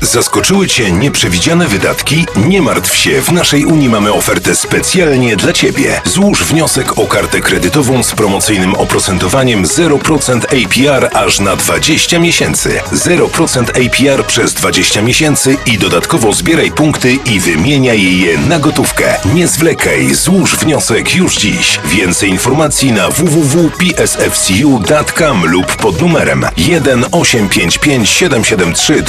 Zaskoczyły Cię nieprzewidziane wydatki? Nie martw się, w naszej Unii mamy ofertę specjalnie dla Ciebie. Złóż wniosek o kartę kredytową z promocyjnym oprocentowaniem 0% APR aż na 20 miesięcy. 0% APR przez 20 miesięcy i dodatkowo zbieraj punkty i wymieniaj je na gotówkę. Nie zwlekaj, złóż wniosek już dziś. Więcej informacji na www.psfcu.com lub pod numerem 1 855 773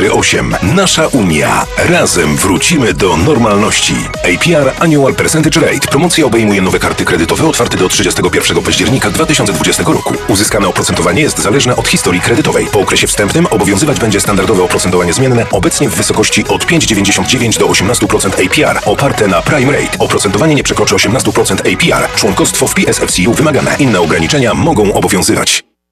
2848. Nasza Unia. Razem wrócimy do normalności. APR Annual Percentage Rate. Promocja obejmuje nowe karty kredytowe otwarte do 31 października 2020 roku. Uzyskane oprocentowanie jest zależne od historii kredytowej. Po okresie wstępnym obowiązywać będzie standardowe oprocentowanie zmienne, obecnie w wysokości od 5,99 do 18% APR, oparte na Prime Rate. Oprocentowanie nie przekroczy 18% APR. Członkostwo w PSFCU wymagane. Inne ograniczenia mogą obowiązywać.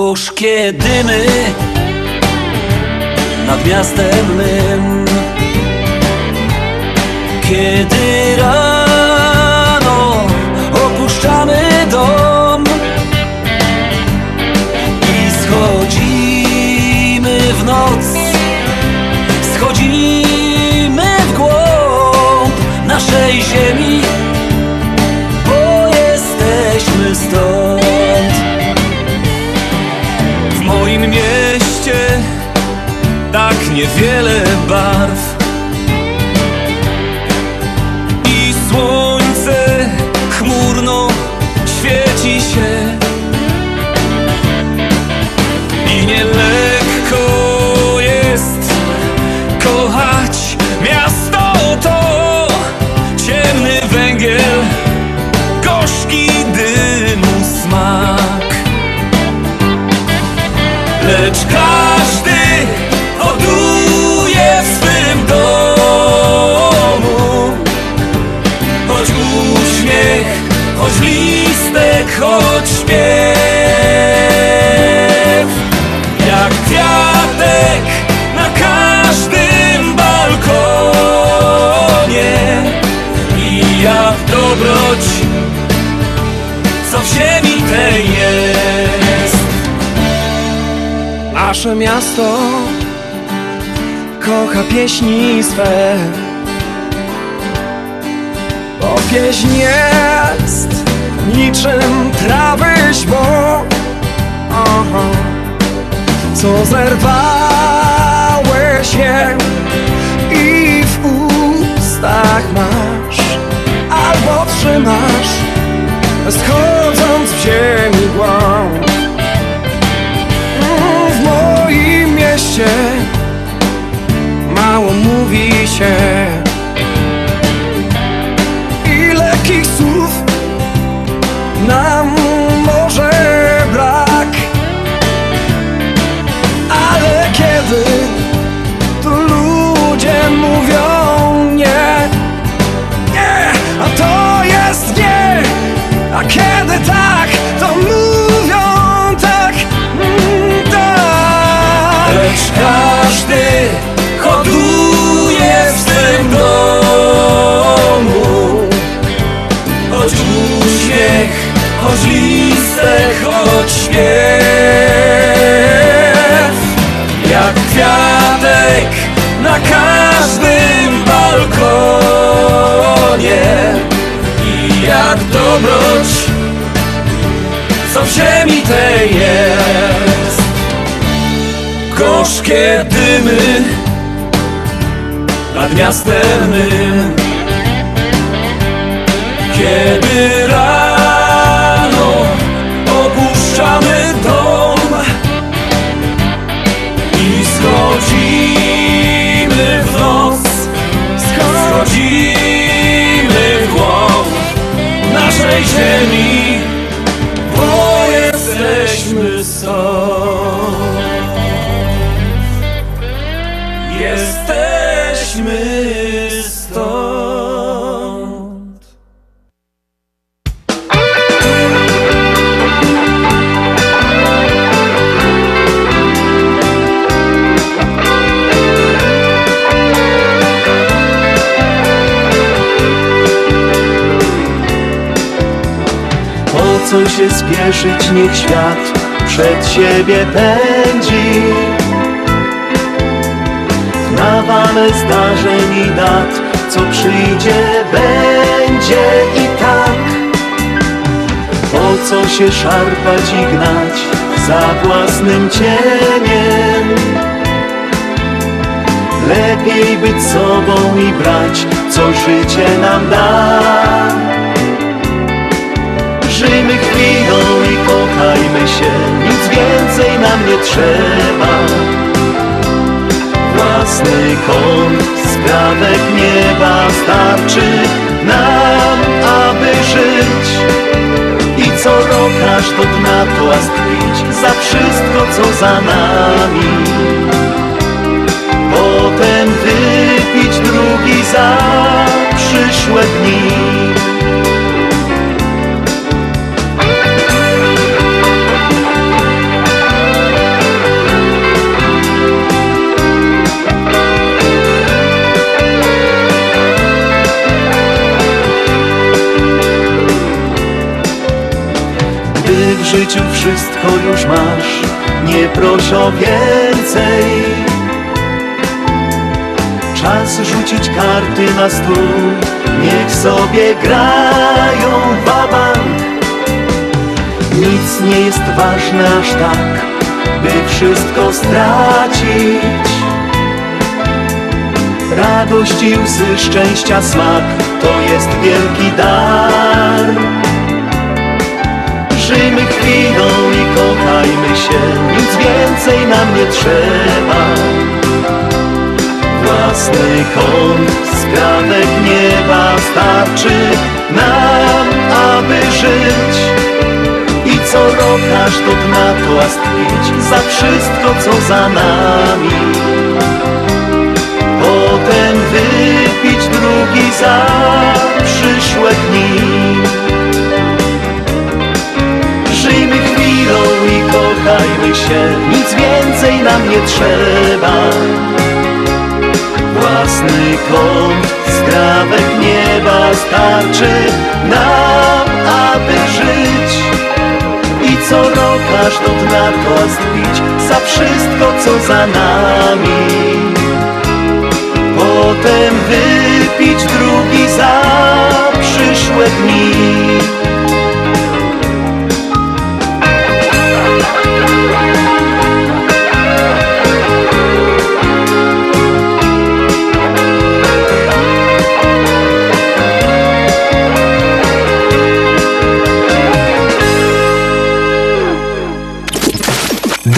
Gorzkie dymy nad miastem mym Kiedy rano opuszczamy dom I schodzimy w noc Schodzimy w głąb naszej ziemi niewiele barw dobroć, co w ziemi tej jest. Nasze miasto kocha pieśni swe Bo pieśń jest niczym trawy Aha. Co zerwałeś je i w ustach masz Albo trzymasz schodząc w ziemi głąb. W moim mieście mało mówi się uśmiech, choć listek, choć śpiew Jak kwiatek na każdym balkonie. I jak dobroć, co w ziemi tej jest. Gorzkie dymy nad miastem mym. Kiedy rano opuszczamy dom I schodzimy w noc. Schodzimy w głąb naszej ziemi się spieszyć, niech świat przed siebie pędzi. W nawale zdarzeń i dat, co przyjdzie, będzie i tak. Po co się szarpać i gnać za własnym cieniem? Lepiej być sobą i brać, co życie nam da Żyjmy chwilą i kochajmy się, nic więcej nam nie trzeba. Własny kąt, skrawek nieba starczy nam, aby żyć. I co rok aż do dna pić za wszystko, co za nami. Potem wypić drugi za przyszłe dni. Życiu wszystko już masz, nie proś o więcej. Czas rzucić karty na stół, niech sobie grają wabank. Nic nie jest ważne aż tak, by wszystko stracić. Radość i łzy szczęścia smak, to jest wielki dar. Żyjmy chwilą i kochajmy się, nic więcej nam nie trzeba. Własny kąt, skrawek nieba starczy nam, aby żyć. I co rok aż do dna pić za wszystko, co za nami. Potem wypić drugi za przyszłe dni. Życie, nic więcej nam nie trzeba. Własny kąt, skrawek nieba starczy nam, aby żyć. I co rok aż do dna toast pić za wszystko, co za nami. Potem wypić drugi za przyszłe dni.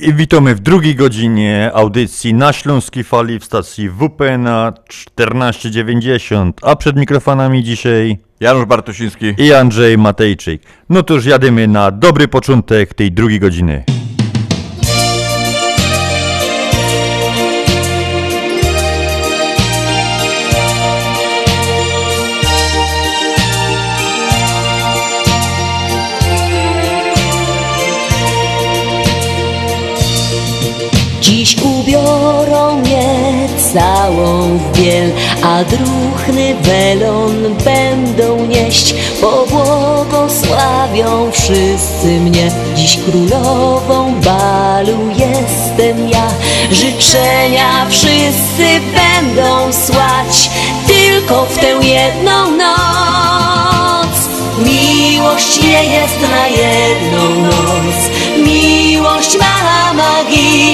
I witamy w drugiej godzinie audycji na Śląskiej Fali w stacji WPNA 1490, a przed mikrofonami dzisiaj Janusz Bartosiński i Andrzej Matejczyk. No to już jadymy na dobry początek tej drugiej godziny. Dziś ubiorą mnie całą w biel, a druhny welon będą nieść, pobłogosławią wszyscy mnie. Dziś królową balu jestem ja, życzenia wszyscy będą słać, tylko w tę jedną noc. Miłość nie jest na jedną noc, miłość ma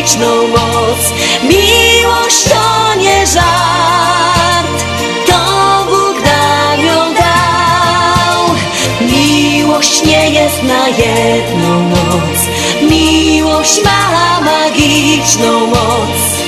magiczną moc. Miłość to nie żart, to Bóg nam ją dał. Miłość nie jest na jedną noc, miłość ma magiczną moc.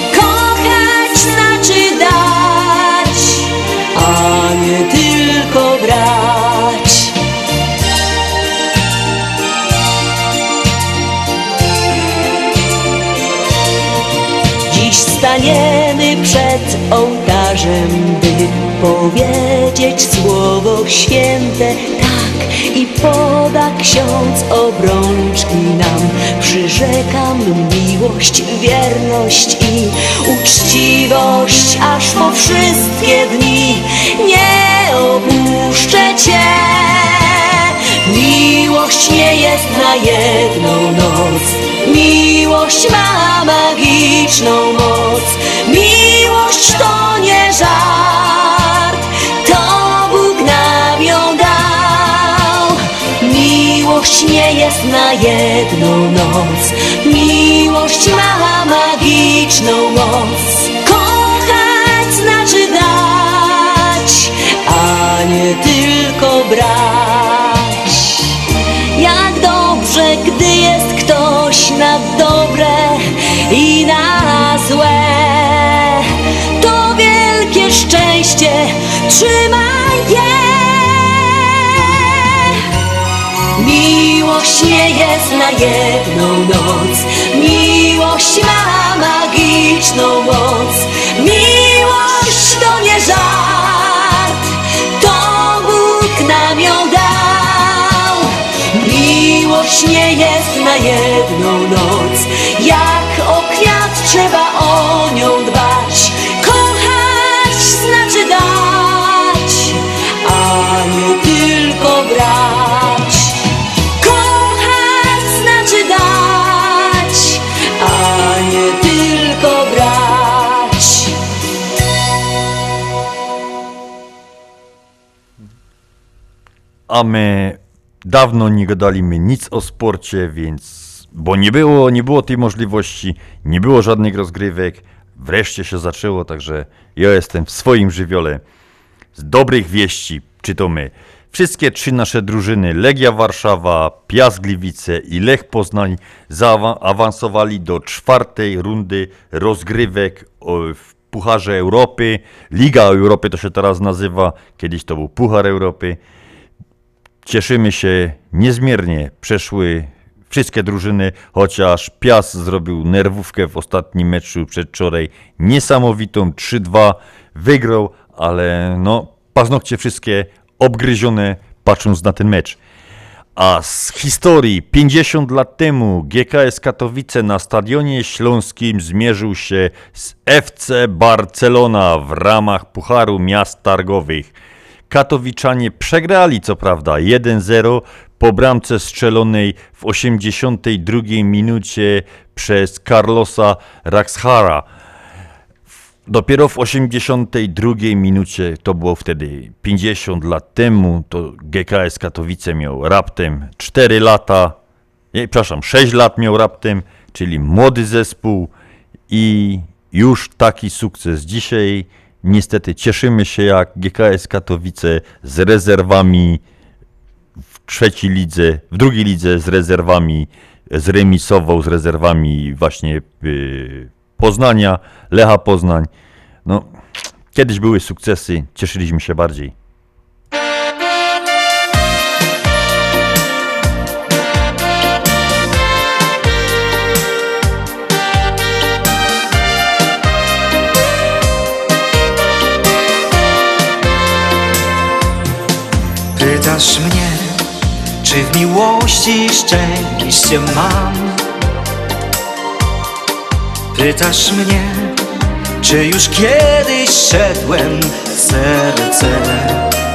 Staniemy przed ołtarzem, by powiedzieć słowo święte, tak i poda ksiądz obrączki nam. Przyrzekam miłość, wierność i uczciwość, aż po wszystkie dni nie opuszczę Cię. Miłość nie jest na jedną noc, miłość ma magiczną. Miłość to nie żart, to Bóg nam ją dał. Miłość nie jest na jedną noc, miłość ma magiczną moc. Kochać znaczy dać, a nie tylko brać. Trzymaj je. Miłość nie jest na jedną noc, miłość ma magiczną moc. Miłość to nie żart, to Bóg nam ją dał. Miłość nie jest na jedną noc, jak o kwiat trzeba A my dawno nie gadaliśmy nic o sporcie, więc. Bo nie było, nie było tej możliwości, nie było żadnych rozgrywek. Wreszcie się zaczęło, także ja jestem w swoim żywiole. Z dobrych wieści, czy to my. Wszystkie trzy nasze drużyny, Legia Warszawa, Piast Gliwice i Lech Poznań, zaawansowali do czwartej rundy rozgrywek w Pucharze Europy. Liga Europy to się teraz nazywa, kiedyś to był Puchar Europy. Cieszymy się niezmiernie. Przeszły wszystkie drużyny, chociaż Piast zrobił nerwówkę w ostatnim meczu przedwczoraj niesamowitą 3-2, wygrał, ale no paznokcie wszystkie obgryzione patrząc na ten mecz. A z historii 50 lat temu GKS Katowice na Stadionie Śląskim zmierzył się z FC Barcelona w ramach Pucharu Miast Targowych. Katowiczanie przegrali co prawda 1-0 po bramce strzelonej w 82 minucie przez Carlosa Raxhara. Dopiero w 82 minucie, to było wtedy 50 lat temu, to GKS Katowice miał raptem 4 lata, nie, przepraszam, 6 lat miał raptem, czyli młody zespół i już taki sukces. Dzisiaj niestety cieszymy się jak GKS Katowice z rezerwami w trzeciej lidze, w drugiej lidze z rezerwami, zremisował z rezerwami właśnie yy, Poznania, Lecha Poznań. No, kiedyś były sukcesy, cieszyliśmy się bardziej. Pytasz mnie, czy w miłości szczęście mam? Pytasz mnie, czy już kiedyś szedłem w serce,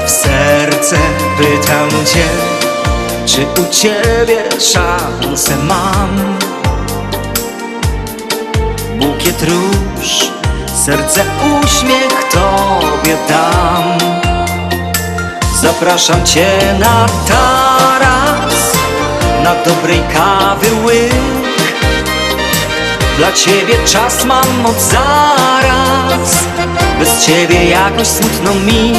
w serce pytam cię, czy u ciebie szansę mam? Bukiet róż, serce uśmiech tobie dam. Zapraszam cię na taras, na dobrej kawy łyk. Dla ciebie czas mam od zaraz Bez ciebie jakoś smutno mi.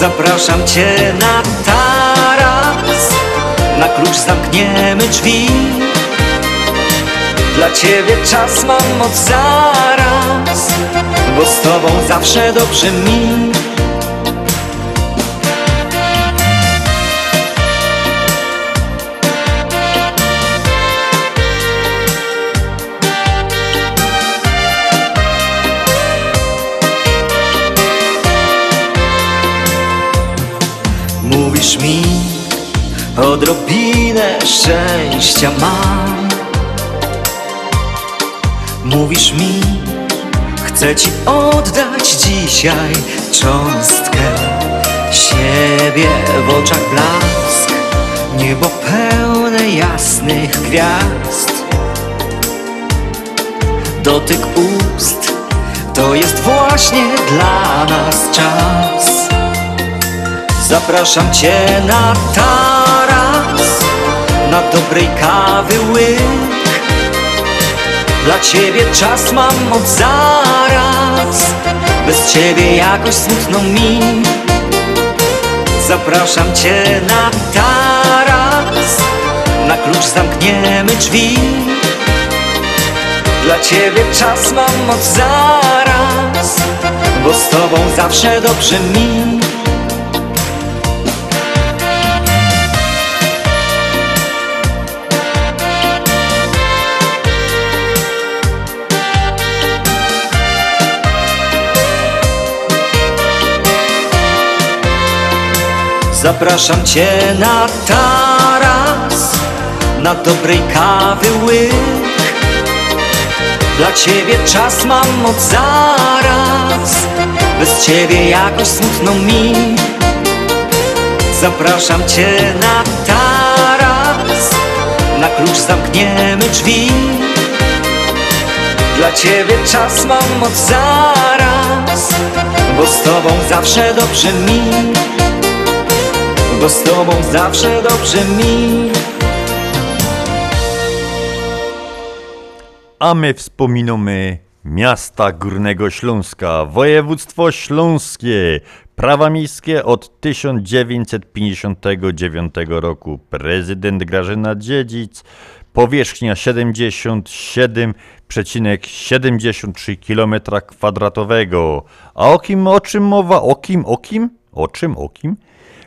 Zapraszam cię na taras Na klucz zamkniemy drzwi. Dla ciebie czas mam od zaraz Bo z tobą zawsze dobrze mi Mówisz mi, odrobinę szczęścia mam. Mówisz mi, chcę ci oddać dzisiaj cząstkę Siebie w oczach blask, niebo pełne jasnych gwiazd. Dotyk ust, to jest właśnie dla nas czas Zapraszam cię na taras Na dobrej kawy łyk. Dla ciebie czas mam od zaraz Bez ciebie jakoś smutno mi. Zapraszam cię na taras Na klucz zamkniemy drzwi. Dla ciebie czas mam od zaraz Bo z tobą zawsze dobrze mi Zapraszam cię na taras Na dobrej kawy łyk. Dla ciebie czas mam od zaraz Bez ciebie jakoś smutno mi. Zapraszam cię na taras Na klucz zamkniemy drzwi. Dla ciebie czas mam od zaraz Bo z tobą zawsze dobrze mi bo z tobą zawsze dobrze mi. A my wspominamy miasta Górnego Śląska, województwo śląskie, prawa miejskie od 1959 roku. Prezydent Grażyna Dziedzic, powierzchnia 77,73 km kwadratowego. A o kim, o czym mowa? O kim, o kim? O czym, o kim?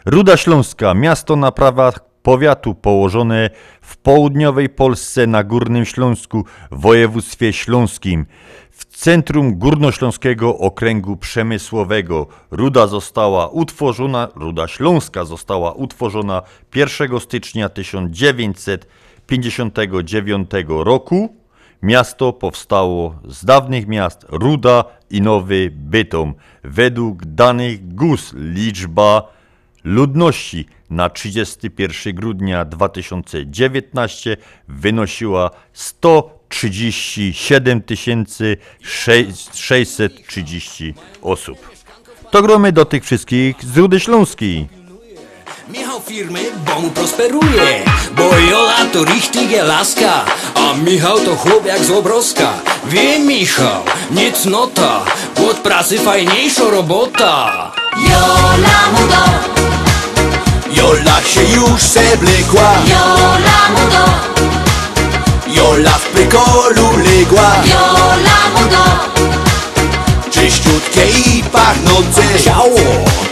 Ruda Śląska, miasto na prawach powiatu położone w południowej Polsce na Górnym Śląsku w województwie śląskim. W centrum Górnośląskiego Okręgu Przemysłowego Ruda została utworzona, Ruda Śląska została utworzona 1 stycznia 1959 roku. Miasto powstało z dawnych miast Ruda i Nowy Bytom. Według danych GUS liczba ludności na 31 grudnia 2019 wynosiła 137 630 osób. To gromy do tych wszystkich z Rudy Śląskiej. Michał firmy, bo mu prosperuje. Bo Jola to richtige laska. A Michał to chłop jak z obroska. Wie Michał, nie cnota Od pracy fajniejsza robota. Jola mu do, Jola się już zeblekła Jola mu do, Jola w prykolu legła. Jola mu do, Czyściutkie i pachnące Ciało,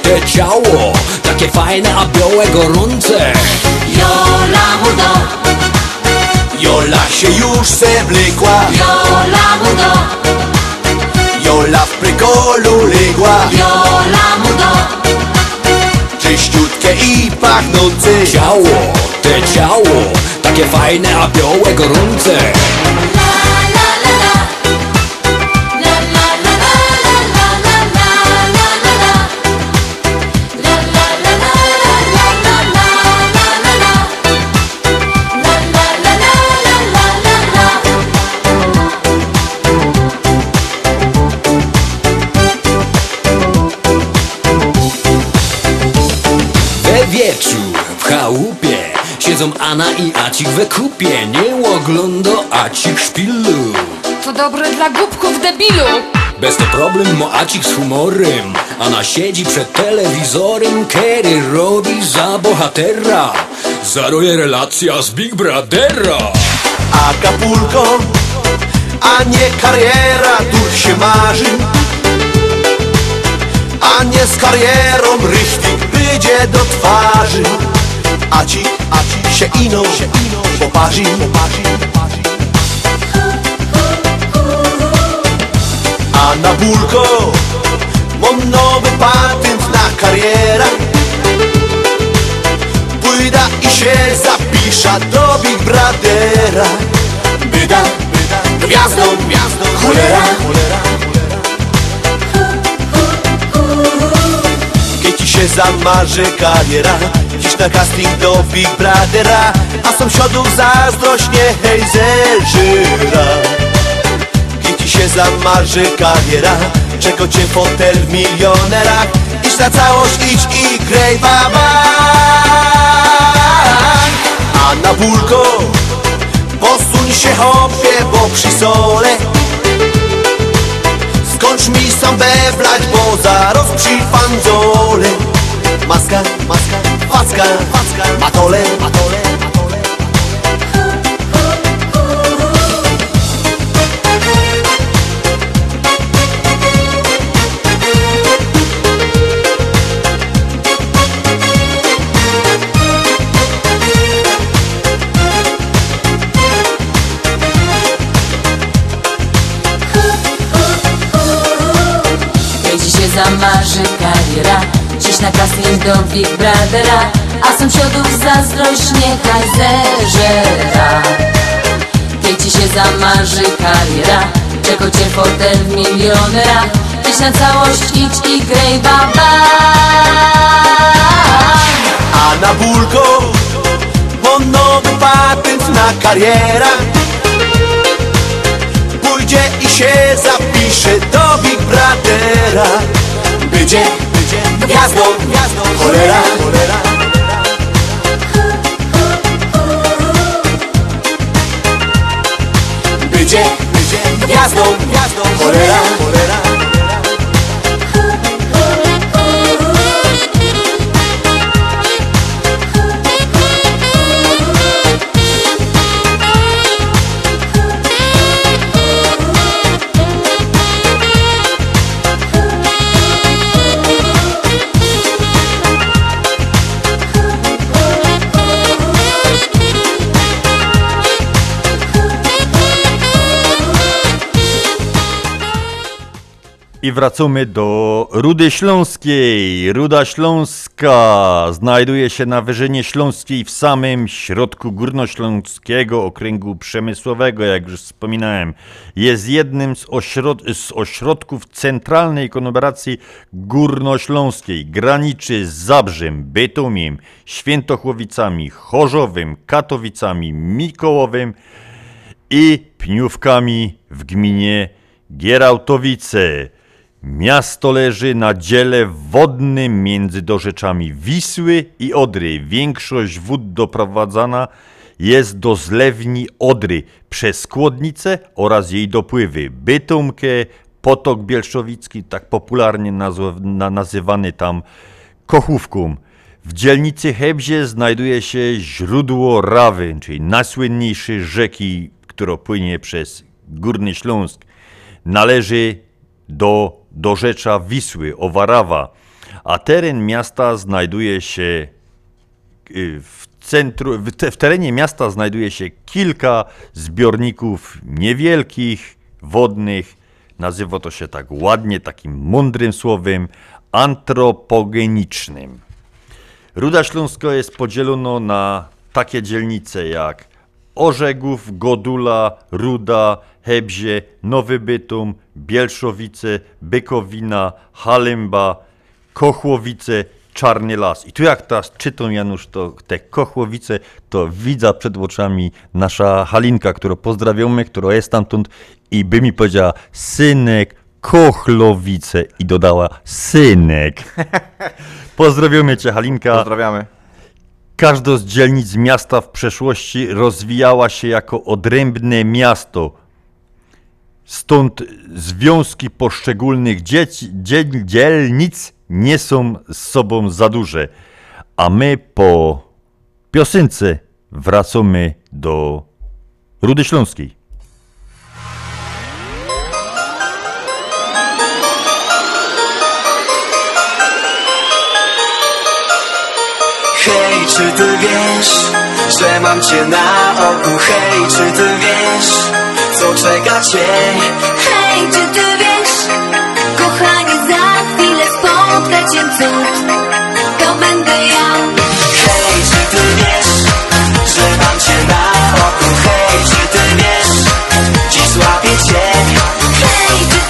te ciało Takie fajne, a białe, gorące. Jola mu do, Jola się już zeblekła Jola mu do, Jola w prykolu legła. Jola mu do, Czyściutkie i pachnące. Ciało, te ciało Takie fajne, a białe, gorące chałupie. Siedzą Anna i Acik we kupie. Nie ogląda Acik szpilu. To dobre dla głupków debilu. Bez to problem ma Acik z humorem. Anna siedzi przed telewizorem Kerry robi za bohatera. Zaruje relacja z Big Brothera. Acapulco, a nie kariera, tu się marzy. A nie z karierą richtig będzie do twarzy A ci, a ci się ino, poparzy, poparzy A na bulko mam nowy patent na karierę. Pójdę i się zapiszę do Big Brothera. Byda, byda, gwiazdą, gwiazdą, cholera, Kiedy ci się zamarzy kariera na casting do Big Brothera A sąsiadów zazdrość niechaj zeżyra Kiedy ci się zamarzy kariera Czego cię fotel w milionerach. Idź na całość, idź i graj baba A na bulko Posuń się hopie, bo przy sole. Skończ mi sam bewlać, bo zaraz przy fanzole Maska, maska, facka Matole, matole, się zamarzy kariera Na casting do Big Brothera A sąsiadów zazdrość niechaj zeżera Kiedy się zamarzy kariera Czego cię fotel milionera. Idź na całość, idź i graj baba A na bulko Mam nowy patent na karierę. Pójdzie i się zapisze do Big Brothera będzie gwiazdą, gwiazdą. Cholera, cholera Będzie, będzie gwiazdą, gwiazdą. Cholera, I wracamy do Rudy Śląskiej. Ruda Śląska znajduje się na Wyżynie Śląskiej w samym środku Górnośląskiego Okręgu Przemysłowego, jak już wspominałem. Jest jednym z, ośrod- z ośrodków centralnej konglomeracji górnośląskiej. Graniczy z Zabrzem, Bytomiem, Świętochłowicami, Chorzowem, Katowicami, Mikołowem i Pniówkami w gminie Gierałtowice. Miasto leży na dziele wodnym między dorzeczami Wisły i Odry. Większość wód doprowadzana jest do zlewni Odry przez Kłodnicę oraz jej dopływy Bytomkę, Potok Bielszowicki, tak popularnie nazywany tam Kochówką. W dzielnicy Hebzie znajduje się źródło Rawy, czyli najsłynniejszej rzeki, która płynie przez Górny Śląsk. Należy do dorzecza Wisły, Owarawa, a teren miasta znajduje się y, w centrum, w, te, w terenie miasta znajduje się kilka zbiorników niewielkich, wodnych. Nazywa to się tak ładnie, takim mądrym słowem, antropogenicznym. Ruda Śląska jest podzielona na takie dzielnice jak Orzegów, Godula, Ruda, Hebzie, Nowy Bytum, Bielszowice, Bykowina, Halemba, Kochłowice, Czarny Las. I tu jak teraz czytam Janusz to te Kochłowice, to widza przed oczami nasza Halinka, którą pozdrawiamy, która jest stamtąd i by mi powiedziała synek Kochlowice i dodała synek. Pozdrawiamy cię Halinka. Pozdrawiamy. Każda z dzielnic miasta w przeszłości rozwijała się jako odrębne miasto. Stąd związki poszczególnych dzieci, dziel, dzielnic nie są z sobą za duże. A my po piosence wracamy do Rudy Śląskiej. Hej, czy ty wiesz, że mam cię na oku? Hej, czy ty wiesz, co czeka cię? Hej, czy ty wiesz, kochanie, za chwilę spotka cię cud To będę ja Hej, czy ty wiesz, że mam cię na oku? Hej, czy ty wiesz, dziś złapię cię? Hej,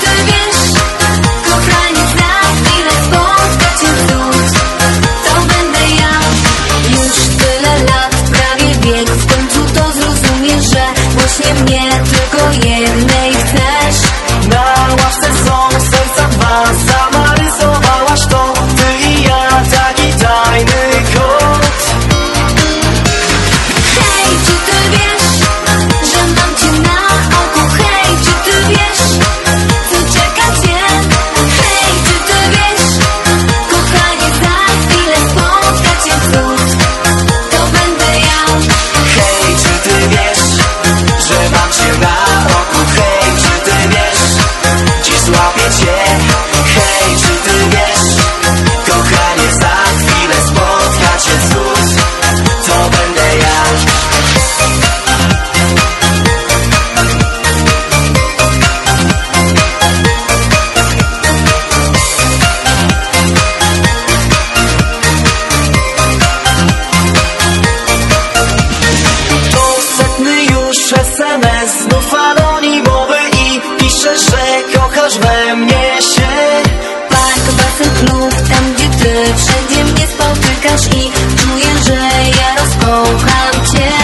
czekasz i czuję, że ja rozkocham cię.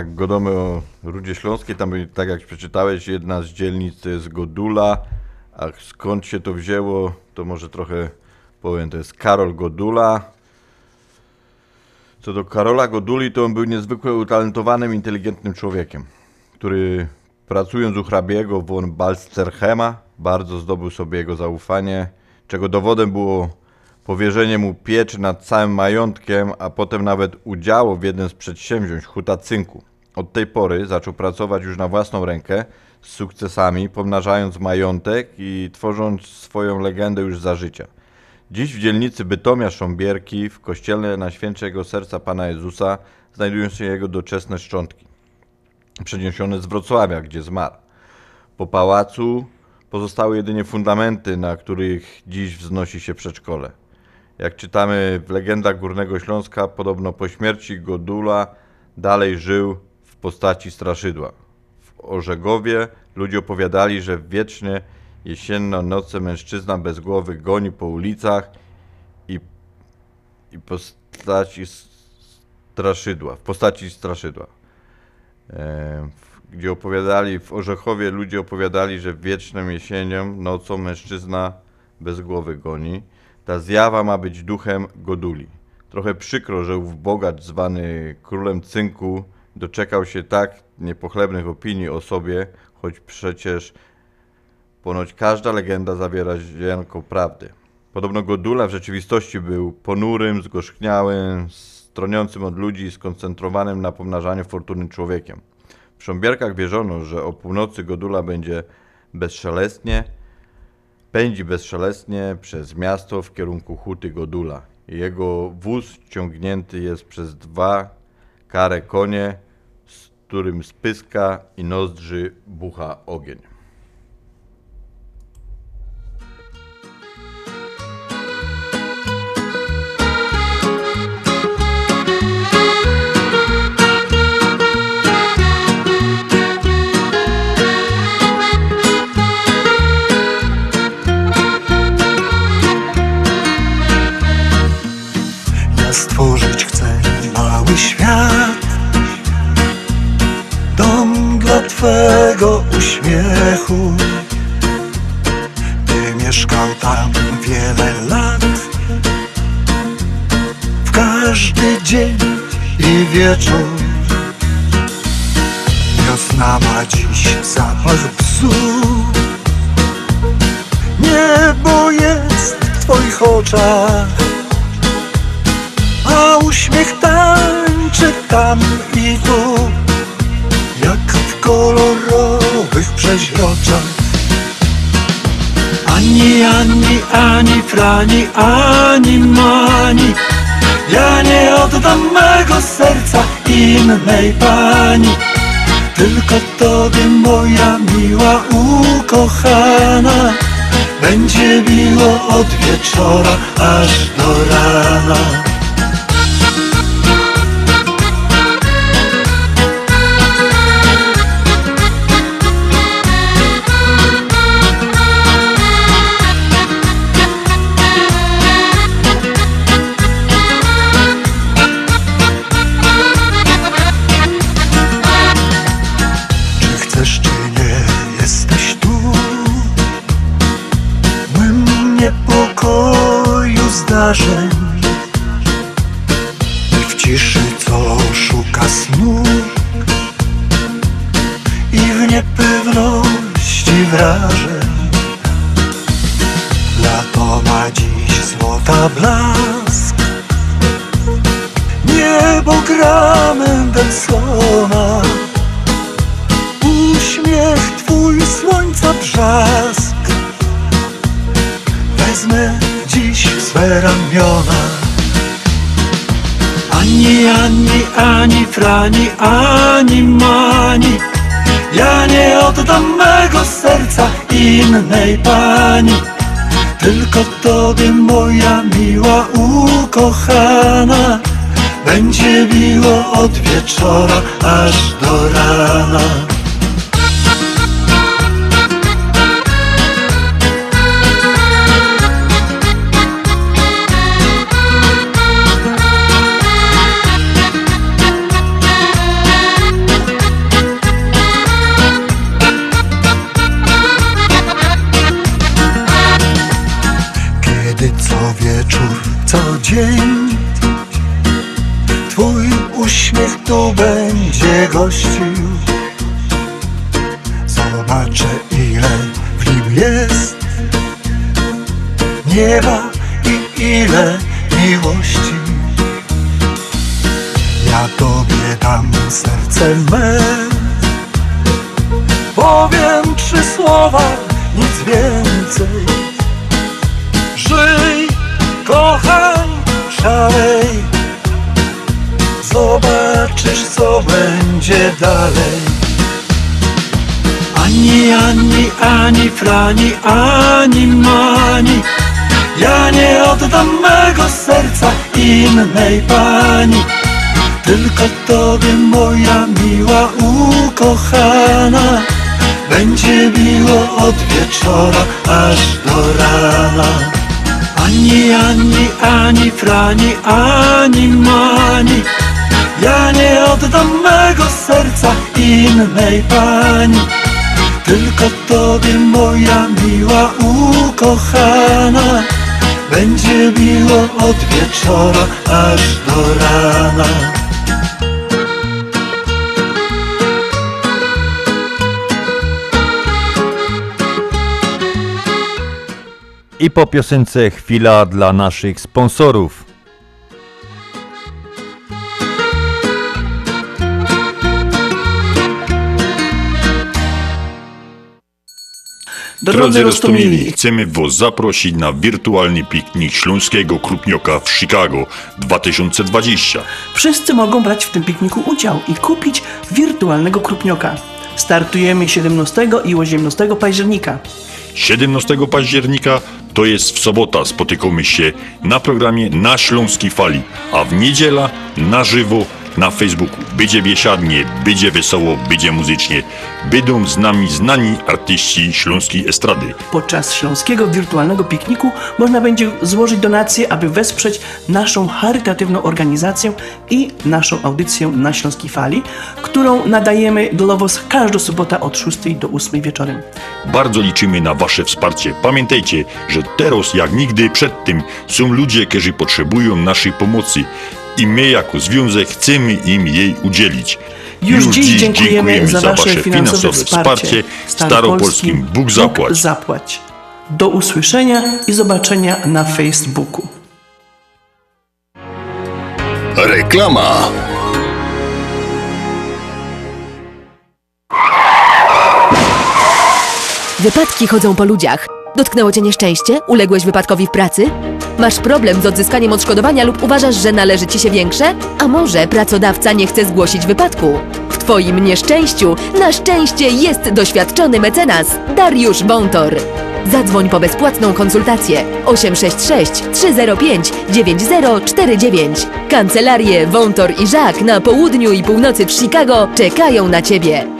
Jak godomy o Rudzie Śląskiej, tam tak jak przeczytałeś, jedna z dzielnic to jest Godula, a skąd się to wzięło, to może trochę powiem, to jest Karol Godula. Co do Karola Goduli, to on był niezwykle utalentowanym, inteligentnym człowiekiem, który pracując u hrabiego von Balsterchema bardzo zdobył sobie jego zaufanie, czego dowodem było powierzenie mu pieczy nad całym majątkiem, a potem nawet udziału w jednym z przedsięwzięć huta cynku. Od tej pory zaczął pracować już na własną rękę z sukcesami, pomnażając majątek i tworząc swoją legendę już za życia. Dziś w dzielnicy Bytomia Sząbierki, w kościele na świętego serca Pana Jezusa, znajdują się jego doczesne szczątki, przeniesione z Wrocławia, gdzie zmarł. Po pałacu pozostały jedynie fundamenty, na których dziś wznosi się przedszkole. Jak czytamy w legendach Górnego Śląska, podobno po śmierci Godula dalej żył postaci straszydła. W Orzegowie ludzie opowiadali, że wiecznie jesienną noce mężczyzna bez głowy goni po ulicach i, i postaci straszydła, w postaci straszydła. E, w- gdzie opowiadali, w Orzechowie ludzie opowiadali, że wieczną jesienią, nocą mężczyzna bez głowy goni. Ta zjawa ma być duchem Goduli. Trochę przykro, że ów bogacz zwany królem cynku doczekał się tak niepochlebnych opinii o sobie, choć przecież ponoć każda legenda zawiera ziarnko prawdy. Podobno Godula w rzeczywistości był ponurym, zgorzkniałym, stroniącym od ludzi i skoncentrowanym na pomnażaniu fortuny człowiekiem. W Sząbierkach wierzono, że o północy Godula będzie bezszelestnie, pędzi bezszelestnie przez miasto w kierunku huty Godula. Jego wóz ciągnięty jest przez dwa kare konie, z którym z pyska i nozdrzy bucha ogień. Twego uśmiechu. Ty mieszkał tam wiele lat W każdy dzień i wieczór. Wiosna ma dziś zapach bzu Niebo jest w Twoich oczach a uśmiech tańczy tam i tu Jak kolorowych przeźroczach. Ani, ani, ani frani, ani mani. Ja nie oddam mego serca innej pani. Tylko Tobie moja miła ukochana. Będzie miło od wieczora aż do rana расскажет ani mani Ja nie oddam mego serca innej pani. Tylko tobie moja miła ukochana Będzie miło od wieczora aż do rana ani ani mani. Ja nie oddam mego serca innej pani. Tylko tobie moja miła ukochana. Będzie miło od wieczora aż do rana. Ani, ani, ani frani, ani mani. Ja nie oddam mego serca innej pani Tylko tobie moja miła ukochana Będzie miło od wieczora aż do rana I po piosence chwila dla naszych sponsorów. Drodzy Rostomili, chcemy Was zaprosić na wirtualny piknik Śląskiego Krupnioka w Chicago 2020. Wszyscy mogą brać w tym pikniku udział i kupić wirtualnego krupnioka. Startujemy 17 i 18 października. 17 października to jest w sobota. Spotykamy się na programie Na Śląskiej Fali, a w niedziela na żywo na Facebooku. Będzie biesiadnie, będzie wesoło, będzie muzycznie. Będą z nami znani artyści śląskiej estrady. Podczas śląskiego wirtualnego pikniku można będzie złożyć donacje, aby wesprzeć naszą charytatywną organizację i naszą audycję na Śląskiej Fali, którą nadajemy dla Was każdą sobotę od 6 do 8 wieczorem. Bardzo liczymy na Wasze wsparcie. Pamiętajcie, że teraz jak nigdy przedtem są ludzie, którzy potrzebują naszej pomocy i my jako związek chcemy im jej udzielić. Już, dziś dziękujemy, za, Wasze finansowe wsparcie. Staropolskim Bóg zapłać. Bóg zapłać. Do usłyszenia i zobaczenia na Facebooku. Reklama. Wypadki chodzą po ludziach. Dotknęło cię nieszczęście? Uległeś wypadkowi w pracy? Masz problem z odzyskaniem odszkodowania lub uważasz, że należy ci się większe? A może pracodawca nie chce zgłosić wypadku? W twoim nieszczęściu na szczęście jest doświadczony mecenas Dariusz Wątor. Zadzwoń po bezpłatną konsultację 866 305 9049. Kancelarie Wątor i Żak na południu i północy w Chicago czekają na ciebie.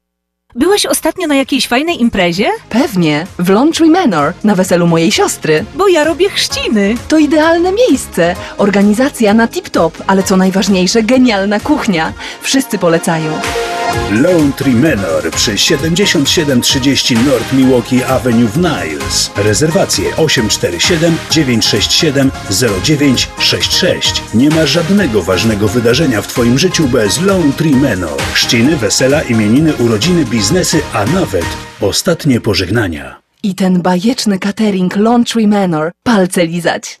Byłeś ostatnio na jakiejś fajnej imprezie? Pewnie, w Laundry Manor, na weselu mojej siostry. Bo ja robię chrzciny. To idealne miejsce. Organizacja na tip-top, ale co najważniejsze, genialna kuchnia. Wszyscy polecają. Tree Manor przy 7730 North Milwaukee Avenue w Niles. Rezerwacje 847 967 0966. Nie ma żadnego ważnego wydarzenia w Twoim życiu bez Tree Manor. Chrzciny, wesela, imieniny, urodziny, biznesy, a nawet ostatnie pożegnania. I ten bajeczny catering Laundry Manor. Palce lizać.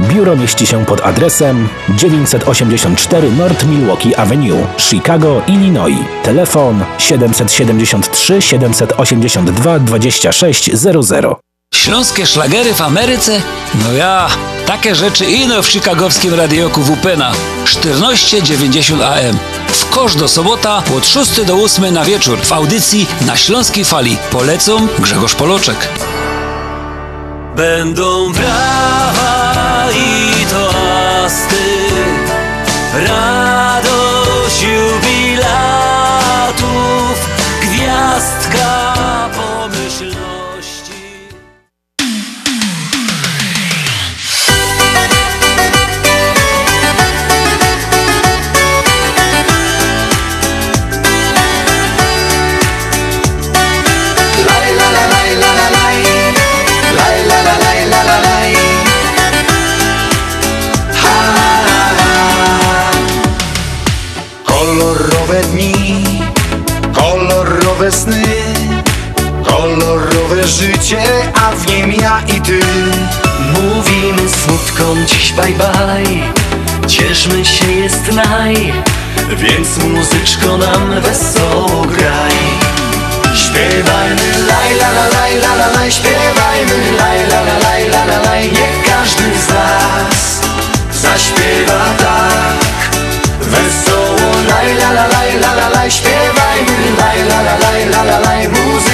Biuro mieści się pod adresem 984 North Milwaukee Avenue, Chicago, Illinois. Telefon 773 782 2600. Śląskie szlagery w Ameryce? No ja, takie rzeczy ino w chicagowskim radioku WPNA 1490 AM. W kosz do sobota od 6 do 8 na wieczór w audycji na Śląskiej Fali. Polecą Grzegorz Poloczek. Będą brawa i a w nim ja i ty. Mówimy smutkom dziś bye bye Cieszmy się jest naj Więc muzyczko nam wesoło graj Śpiewajmy laj la la laj la la laj, śpiewajmy laj la la laj la la laj, niech każdy z nas zaśpiewa tak. Wesoło laj la la laj la la laj, śpiewajmy laj la la laj la la laj, muzyczko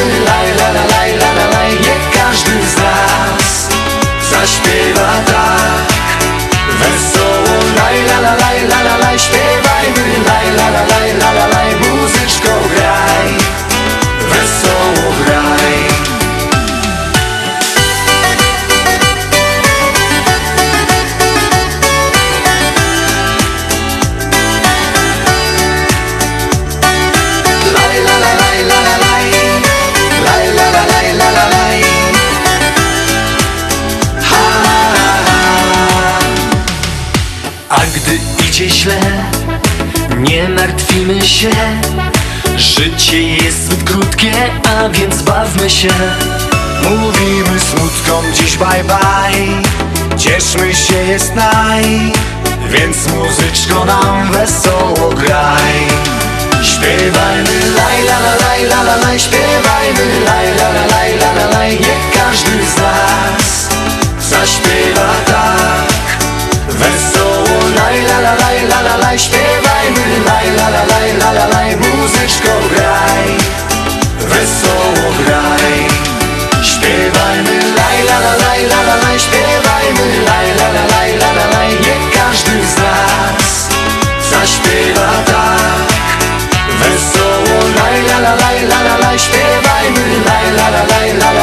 laj la la laj la la laj, niech każdy z nas zaśpiewa tak. Wesoło laj la la laj la la laj, śpiewajmy laj la la gdy idzie źle Nie martwimy się. Życie jest zbyt krótkie A więc bawmy się. Mówimy smutkom dziś bye bye. Cieszmy się jest naj. Więc muzyczko nam wesoło graj. Śpiewajmy laj la la laj la la laj. Śpiewajmy laj la la laj la la laj. Niech każdy z nas zaśpiewa tak. Wesoło laj la la laj la la laj Śpiewajmy laj la la laj la la laj Muzyczko graj Wesoło graj Śpiewajmy laj la la laj la la laj Śpiewajmy laj la la laj la la laj Niech każdy z nas zaśpiewa tak Wesoło laj la la laj la la laj Śpiewajmy laj la la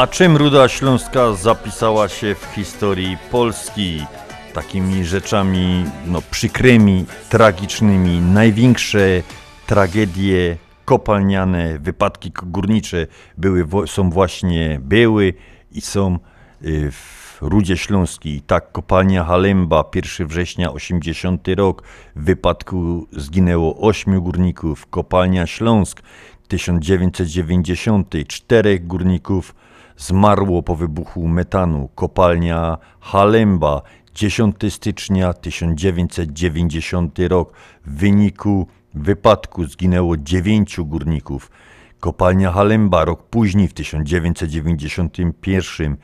A czym Ruda Śląska zapisała się w historii Polski? takimi rzeczami no, przykrymi, tragicznymi. Największe tragedie kopalniane, wypadki górnicze były, są właśnie, były i są y, w Rudzie Śląskiej. Tak, kopalnia Halemba, 1 września 80 rok, w wypadku zginęło 8 górników. Kopalnia Śląsk, 1990, 4 górników zmarło po wybuchu metanu. Kopalnia Halemba, 10 stycznia 1990 rok. W wyniku wypadku zginęło 9 górników. Kopalnia Halemba rok później, w 1991,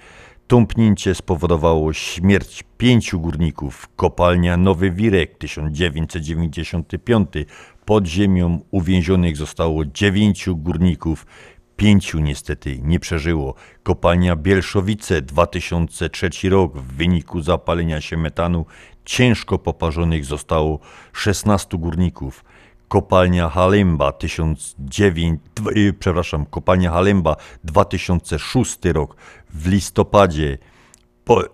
tąpnięcie spowodowało śmierć pięciu górników. Kopalnia Nowy Wirek, 1995, pod ziemią uwięzionych zostało dziewięciu górników. Pięciu niestety nie przeżyło. Kopalnia Bielszowice, 2003 rok, w wyniku zapalenia się metanu ciężko poparzonych zostało 16 górników. Kopalnia Halemba 1009, dw- y, przepraszam, kopalnia Halemba 2006 rok w listopadzie po,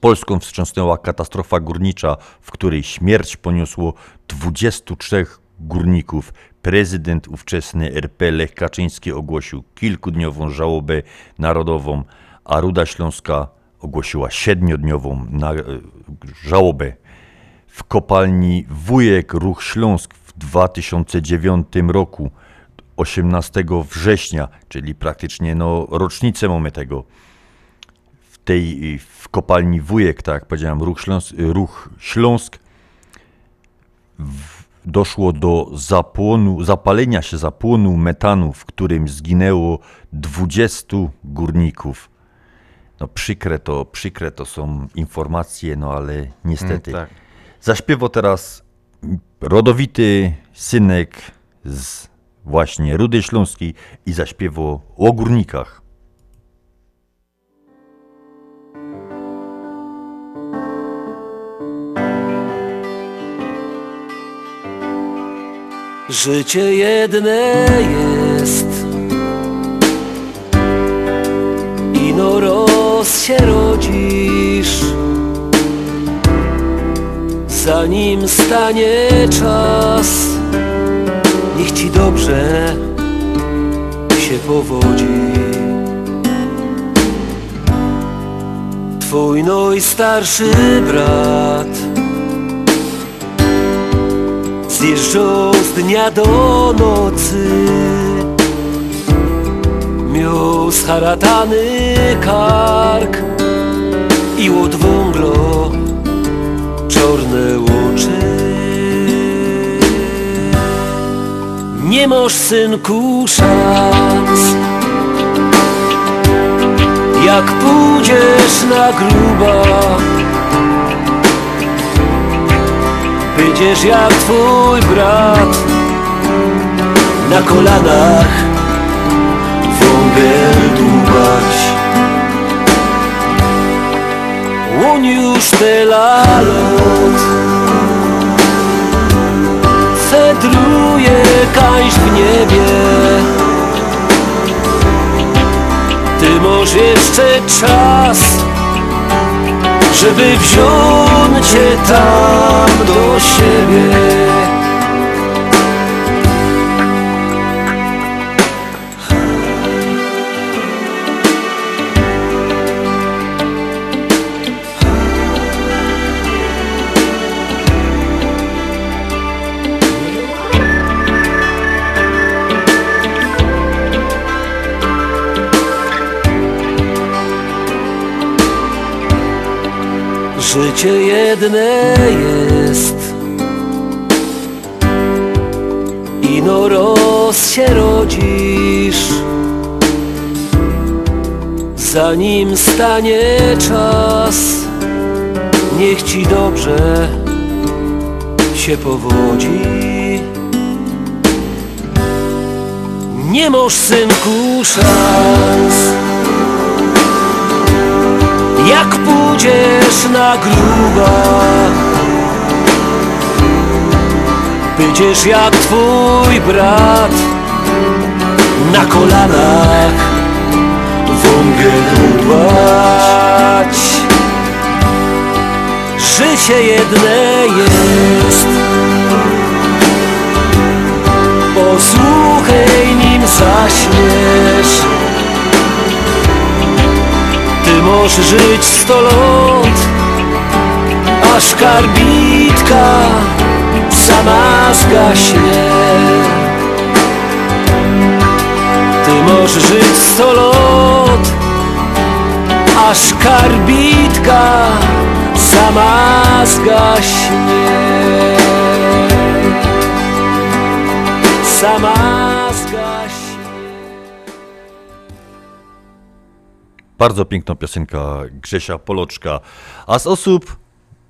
Polską wstrząsnęła katastrofa górnicza, w której śmierć poniosło 23 górników. Prezydent ówczesny RP Lech Kaczyński ogłosił kilkudniową żałobę narodową, a Ruda Śląska ogłosiła siedmiodniową na, e, żałobę. W kopalni Wujek Ruch Śląsk w 2009 roku, 18 września, czyli praktycznie no, rocznicę mamy tego, w tej w kopalni Wujek, tak jak powiedziałem, Ruch Śląsk, Ruch Śląsk w, doszło do zapłonu, zapalenia się zapłonu metanu, w którym zginęło 20 górników. No przykre to, przykre to są informacje, no ale niestety. Mm, tak. Zaśpiewał teraz rodowity synek z właśnie Rudy Śląskiej i zaśpiewał o górnikach. Życie jedne jest. Ino roz się rodzisz. Zanim stanie czas Niech ci dobrze się powodzi. Twój najstarszy brat Zjeżdżał z dnia do nocy. Miał scharatany kark I od wąglo czarne oczy Nie masz synku szans. Jak pójdziesz na gruba Będziesz jak twój brat Na kolanach wągiel dłubać. Łoń już tyle Fedruje kaś w niebie. Ty masz jeszcze czas żeby wziąć tam do siebie. Życie jedne jest. Ino roz się rodzisz Zanim stanie czas Niech ci dobrze się powodzi. Nie masz synku szans jak pójdziesz na gruba Będziesz jak twój brat Na kolanach wągiel dłubać. Życie jedne jest. Posłuchaj nim zaśmiesz Ty możesz żyć sto lat Aż karbitka sama zgaśnie Ty możesz żyć sto lat Aż karbitka sama zgaśnie Sama Bardzo piękna piosenka Grzesia Poloczka. A z osób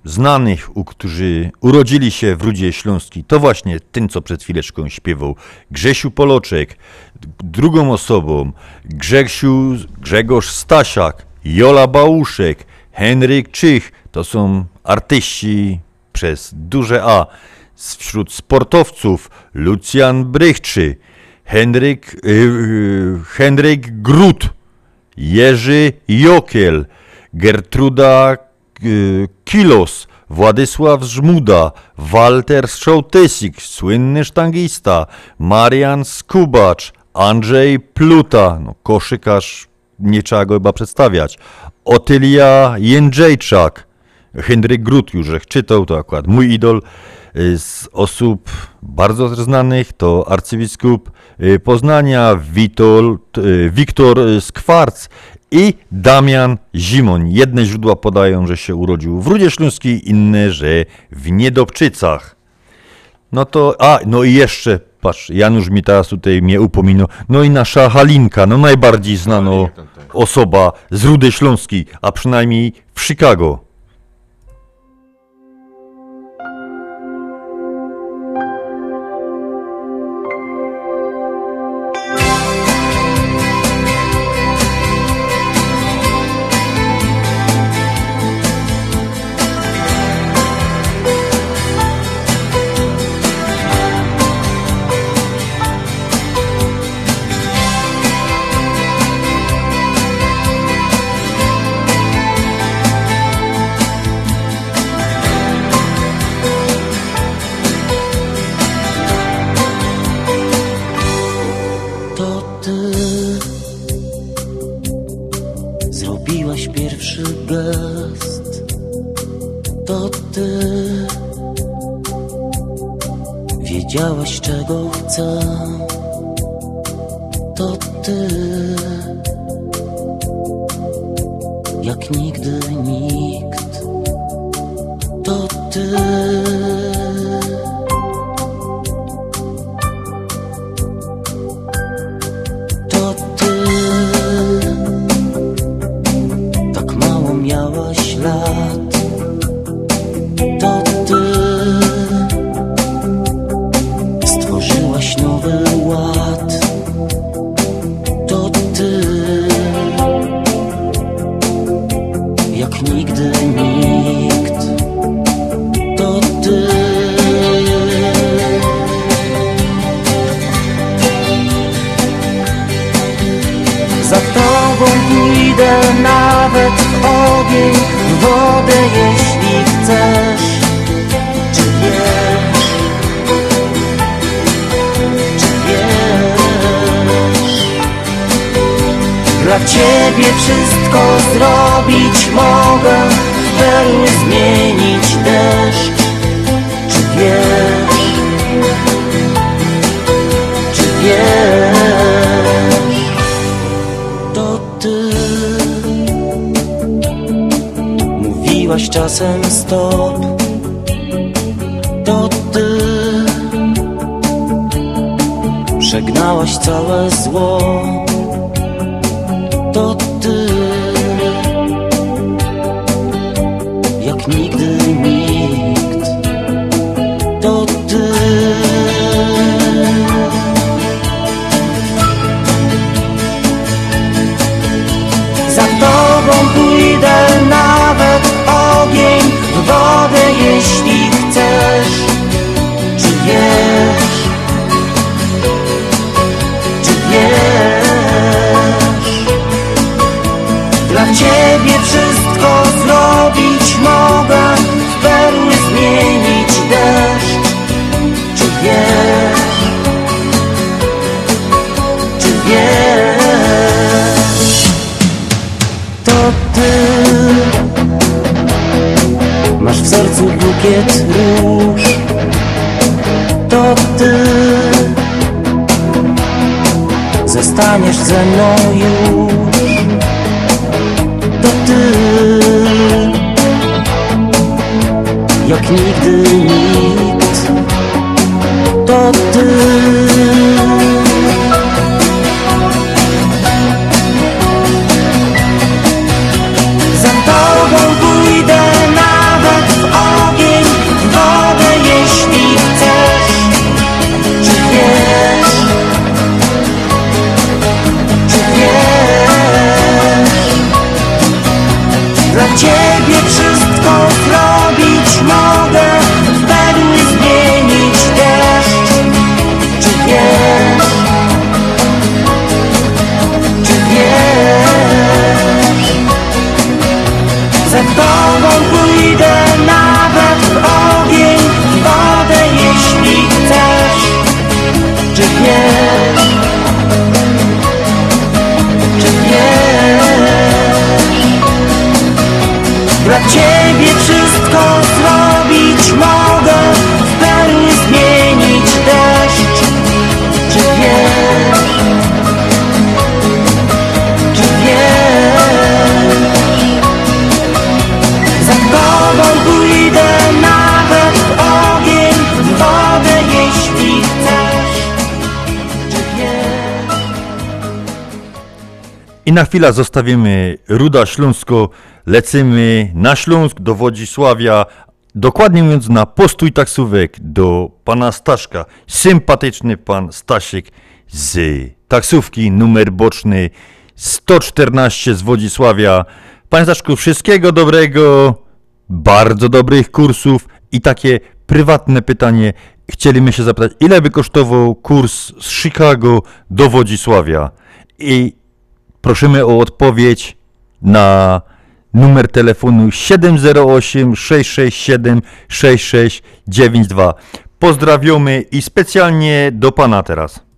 znanych, u którzy urodzili się w Rudzie Śląskiej, to właśnie ten, co przed chwileczką śpiewał Grzesiu Poloczek. Drugą osobą Grzegorz Stasiak, Jola Bałuszek, Henryk Czych. To są artyści przez duże A. Wśród sportowców Lucjan Brychczy, Henryk, yy, Henryk Grut, Jerzy Jokiel, Gertruda y, Kilos, Władysław Żmuda, Walter Szołtysik, słynny sztangista, Marian Skubacz, Andrzej Pluta, no, koszykarz, nie trzeba go chyba przedstawiać, Otylia Jędrzejczak, Henryk Grut już żech czytał, to akurat mój idol. Y, Z osób bardzo znanych to arcybiskup y, Poznania Witold, y, Wiktor Skwarc i Damian Zimoń. Jedne źródła podają, że się urodził w Rudzie Śląskiej, inne, że w Niedobczycach. No to, a, no i jeszcze, patrz, Janusz mi teraz tutaj mnie upominał, no i nasza Halinka, no najbardziej znana osoba z Rudy Śląskiej, a przynajmniej w Chicago. Wiedziałaś czego I na chwilę zostawimy Ruda Śląsko, lecimy na Śląsk do Wodzisławia, dokładnie mówiąc na postój taksówek do pana Staszka. Sympatyczny pan Stasiek z taksówki, numer boczny 114 z Wodzisławia. Panie Staszku, wszystkiego dobrego, bardzo dobrych kursów i takie prywatne pytanie. Chcielibyśmy się zapytać, ile by kosztował kurs z Chicago do Wodzisławia? I prosimy o odpowiedź na numer telefonu 708 667 6692. Pozdrawiamy i specjalnie do pana teraz.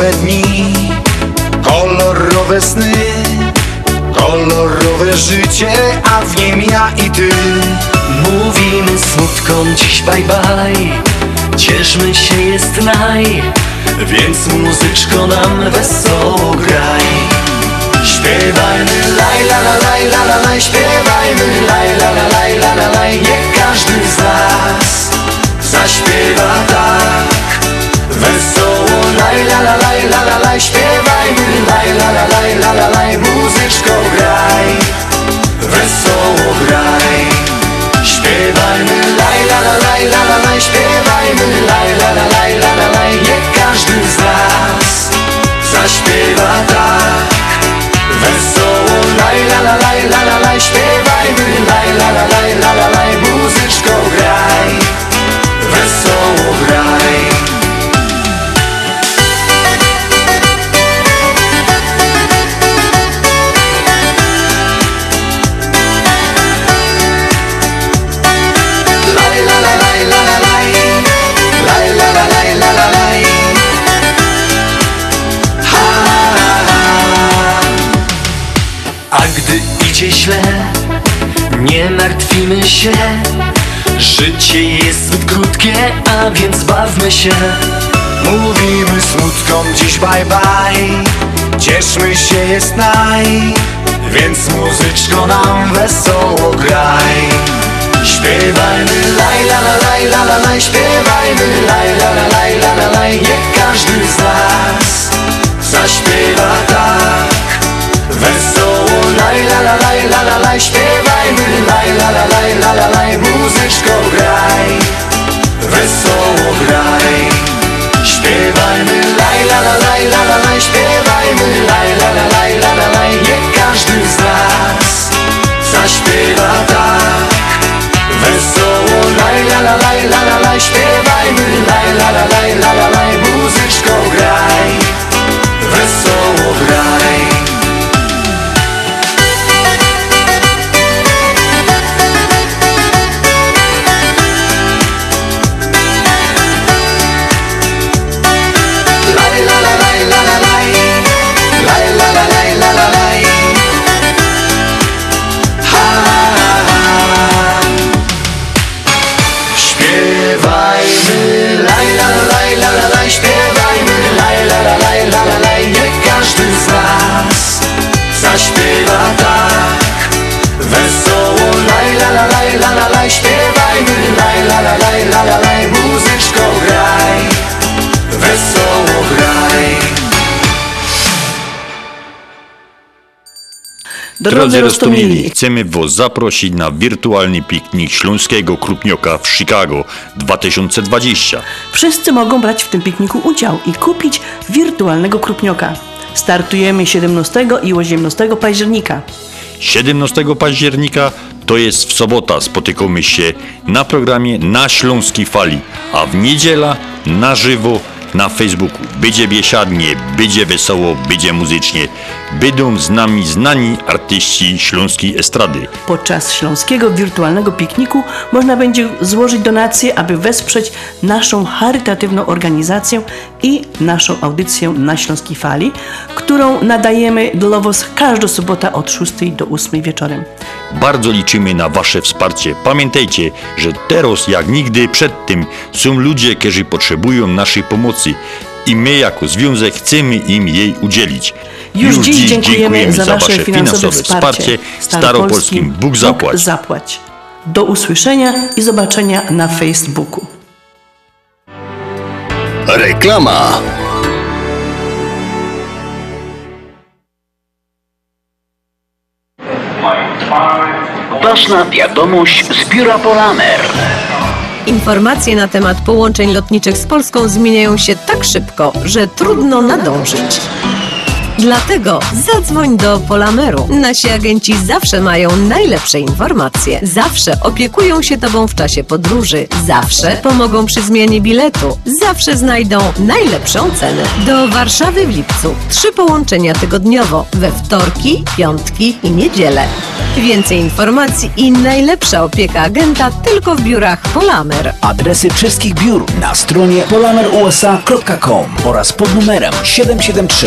Kolorowe dni, kolorowe sny, kolorowe życie, a w nim ja i ty. Mówimy smutkom dziś bye bye Cieszmy się jest naj Więc muzyczko nam wesoło graj Śpiewajmy laj la la laj la la laj, śpiewajmy laj la la laj la la laj, niech każdy z nas zaśpiewa tak. Wesoło laj la la laj la la laj, śpiewajmy laj la la laj la la laj, muzyczko graj, wesoło graj. Śpiewajmy laj la la laj la la laj, śpiewajmy laj la la laj la la laj, niech każdy z nas zaśpiewa tak. Wesoło laj la la laj la la laj, śpiewajmy laj la la laj la la laj, muzyczko graj, wesoło graj. Idzie źle Nie martwimy się. Życie jest zbyt krótkie A więc bawmy się. Mówimy smutkom dziś bye bye. Cieszmy się jest naj. Więc muzyczko nam wesoło graj. Śpiewajmy laj la la laj la la laj. Śpiewajmy laj la la laj la la laj. Niech każdy z nas zaśpiewa tak. Wesoło laj la la laj la la laj Śpiewajmy laj la la laj la la laj Muzyczko graj Wesoło graj Śpiewajmy laj la la laj la la laj Śpiewajmy laj la la laj la la laj Niech każdy z nas zaśpiewa tak Wesoło laj la la laj la la laj Śpiewajmy laj la la laj la la laj Muzyczko Drodzy Rostomili, chcemy Was zaprosić na wirtualny piknik Śląskiego Krupnioka w Chicago 2020. wszyscy mogą brać w tym pikniku udział i kupić wirtualnego krupnioka. Startujemy 17 i 18 października. 17 października to jest w sobota. Spotykamy się na programie Na Śląskiej Fali, a w niedziela na żywo na Facebooku. Będzie biesiadnie, będzie wesoło, będzie muzycznie. Będą z nami znani artyści śląskiej estrady. Podczas śląskiego wirtualnego pikniku można będzie złożyć donacje, aby wesprzeć naszą charytatywną organizację i naszą audycję na Śląskiej Fali, którą nadajemy Was każdą sobotę od 6 do 8 wieczorem. Bardzo liczymy na Wasze wsparcie. Pamiętajcie, że teraz jak nigdy przedtem są ludzie, którzy potrzebują naszej pomocy i my jako związek chcemy im jej udzielić. Już, dziś dziękujemy, za Wasze finansowe wsparcie. Staropolskim Bóg zapłać. Bóg zapłać. Do usłyszenia i zobaczenia na Facebooku. Reklama. Ważna wiadomość z biura Polamer. Informacje na temat połączeń lotniczych z Polską zmieniają się tak szybko, że trudno nadążyć. Dlatego zadzwoń do Polameru. Nasi agenci zawsze mają najlepsze informacje. Zawsze opiekują się Tobą w czasie podróży. Zawsze pomogą przy zmianie biletu. Zawsze znajdą najlepszą cenę. Do Warszawy w lipcu. Trzy połączenia tygodniowo. We wtorki, piątki i niedzielę. Więcej informacji i najlepsza opieka agenta tylko w biurach Polamer. Adresy wszystkich biur na stronie polamerusa.com oraz pod numerem 773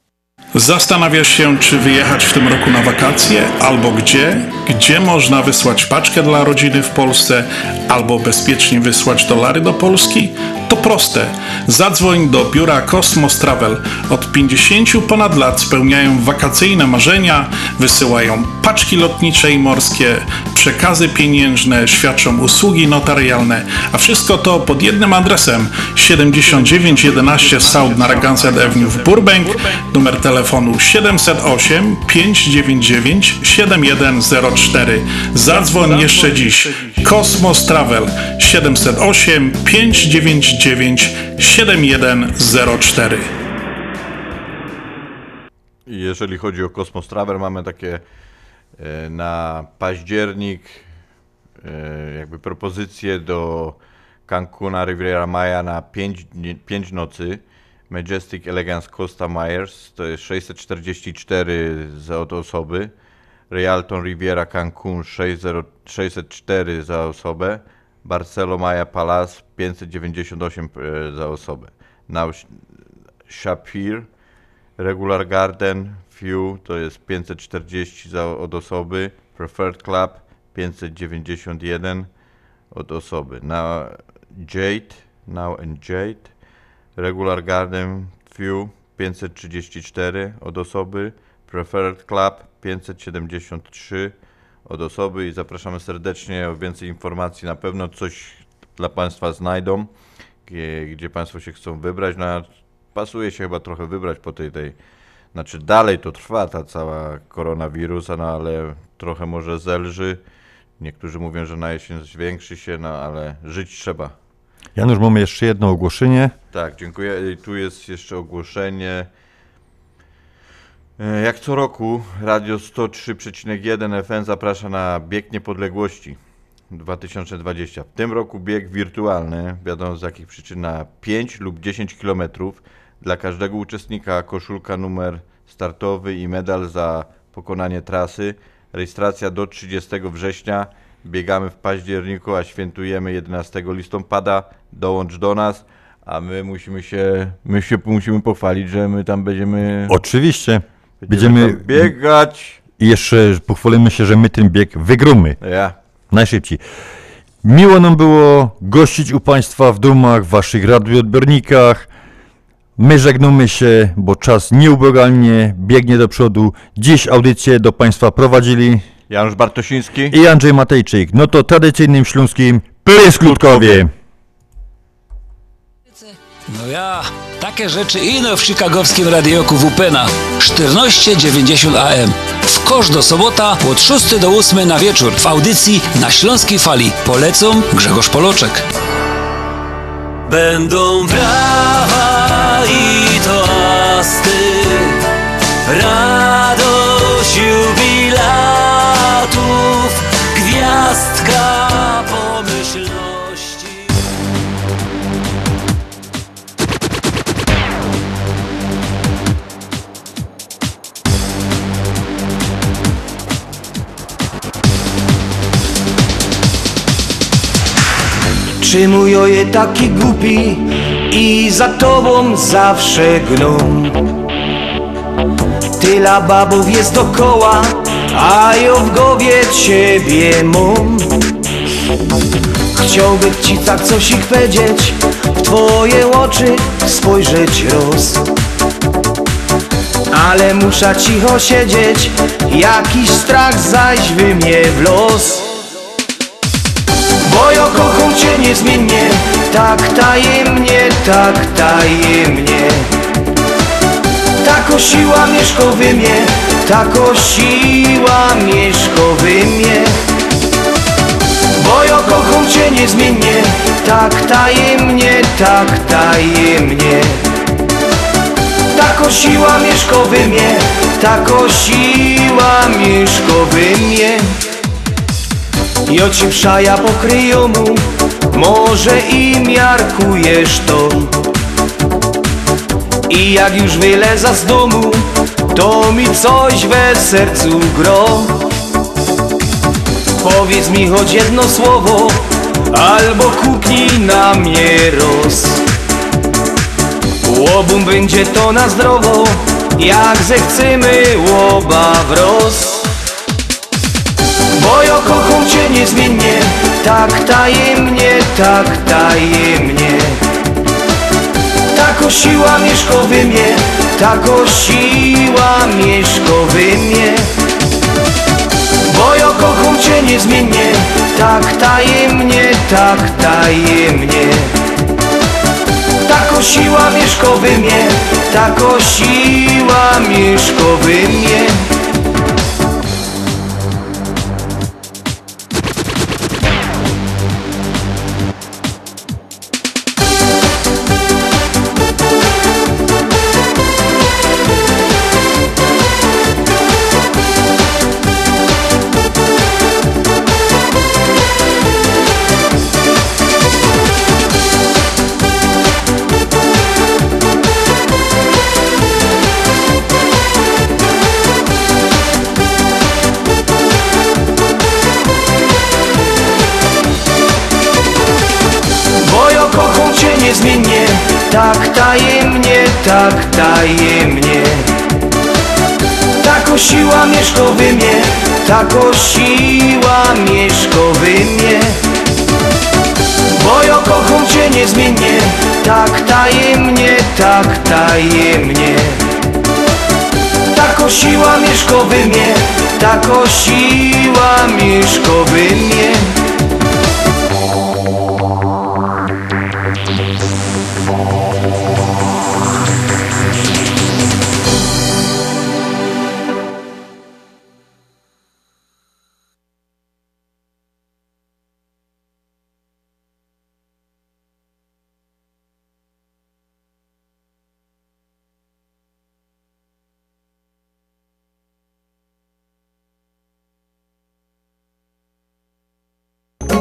Zastanawiasz się, czy wyjechać w tym roku na wakacje, albo gdzie? Gdzie można wysłać paczkę dla rodziny w Polsce, albo bezpiecznie wysłać dolary do Polski? To proste. Zadzwoń do biura Cosmos Travel. Od 50 ponad lat spełniają wakacyjne marzenia, wysyłają paczki lotnicze i morskie, przekazy pieniężne, świadczą usługi notarialne, a wszystko to pod jednym adresem 7911 South Narragansett Avenue w Burbank, numer telefonu 708 599 7104. Zadzwoń jeszcze dziś. Kosmos Travel 708 599 7104. I Jeżeli chodzi o Kosmos Travel, mamy takie e, na październik e, jakby propozycje do Cancuna Riviera Maya na 5, 5 nocy. Majestic Elegance Costa Myers to jest 644 za od osoby. Rialton Riviera Cancun 60 604 za osobę. Barcelo Maya Palace 598 e, za osobę. Now Shapir Regular Garden View to jest 540 za, od osoby. Preferred Club 591 od osoby. Now Jade, Now and Jade. Regular Garden View 534 od osoby. Preferred Club 573 od osoby i zapraszamy serdecznie o więcej informacji. Na pewno coś dla Państwa znajdą, gdzie, gdzie Państwo się chcą wybrać. No, pasuje się chyba trochę wybrać po tej, tej znaczy dalej to trwa ta cała koronawirusa, no ale trochę może zelży. Niektórzy mówią, że na jesień zwiększy się, no ale żyć trzeba. Janusz, mamy jeszcze jedno ogłoszenie. Tak, dziękuję. I tu jest jeszcze ogłoszenie. E, Jak co roku Radio 103,1 FM zaprasza na Bieg Niepodległości 2020. W tym roku bieg wirtualny, wiadomo z jakich przyczyn, na 5 lub 10 km. Dla każdego uczestnika koszulka numer startowy i medal za pokonanie trasy. Rejestracja do 30 września. Biegamy w październiku, a świętujemy 11 listopada. Dołącz do nas. A my musimy się, my się musimy pochwalić, że my tam będziemy... Oczywiście. Będziemy Będziemy biegać. I jeszcze pochwalimy się, że my ten bieg wygramy. Ja. Najszybciej. Miło nam było gościć u Państwa w domach, w Waszych radioodbiornikach. My żegnamy się, bo czas nieubłagalnie biegnie do przodu. Dziś audycję do Państwa prowadzili Janusz Bartosiński i Andrzej Matejczyk. No to tradycyjnym śląskim Pryskutkowie. No ja, takie rzeczy ino w chicagowskim radioku WPNA 1490 AM. W kosz do sobota od 6 do 8 na wieczór w audycji na Śląskiej Fali. Polecą Grzegorz Poloczek. Będą brawa i toasty, Czy mój oje taki głupi i za tobą zawsze gną? Tyle babów jest dokoła, a ja w głowie ciebie mam. Chciałbym ci tak coś ich powiedzieć, w twoje oczy spojrzeć roz. Ale muszę cicho siedzieć, jakiś strach zaś mnie w los. Bo ja kocham cię niezmiennie Tak tajemnie, tak tajemnie. Tako siła mieszka we mnie Tako siła mieszka we mnie Bo ja kocham cię niezmiennie Tak tajemnie, tak tajemnie. Tako siła mieszka we mnie Tako siła mieszka we mnie i oci wszaja pokryją mu. Może i miarkujesz to. I jak już wyleza z domu To mi coś we sercu gro. Powiedz mi choć jedno słowo Albo kupnij na mnie roz. Łobum będzie to na zdrowo Jak zechcemy łoba wroz bo ja kocham cię niezmiennie. Tak tajemnie, tak tajemnie. Tako siła mieszka we mnie Tako siła mieszka we mnie. Bo ja kocham cię niezmiennie. Tak tajemnie, tak tajemnie. Tako siła mieszka we mnie Tako siła mieszka we mnie tak tajemnie Tako siła mieszka we mnie Tako siła mieszka we mnie. Bo ja kocham cię niezmiennie Tak tajemnie, tak tajemnie Tako siła mieszka we mnie Tako siła mieszka we mnie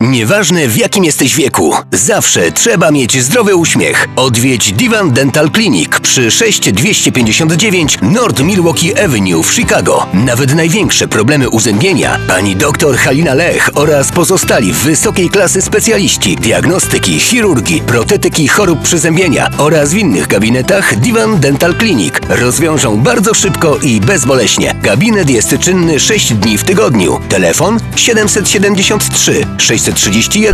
Nieważne w jakim jesteś wieku, zawsze trzeba mieć zdrowy uśmiech. Odwiedź Divan Dental Clinic przy 6259 North Milwaukee Avenue w Chicago. Nawet największe problemy uzębienia pani dr Halina Lech oraz pozostali wysokiej klasy specjaliści diagnostyki, chirurgii, protetyki chorób przyzębienia oraz w innych gabinetach Divan Dental Clinic rozwiążą bardzo szybko i bezboleśnie. Gabinet jest czynny 6 dni w tygodniu. Telefon 773 631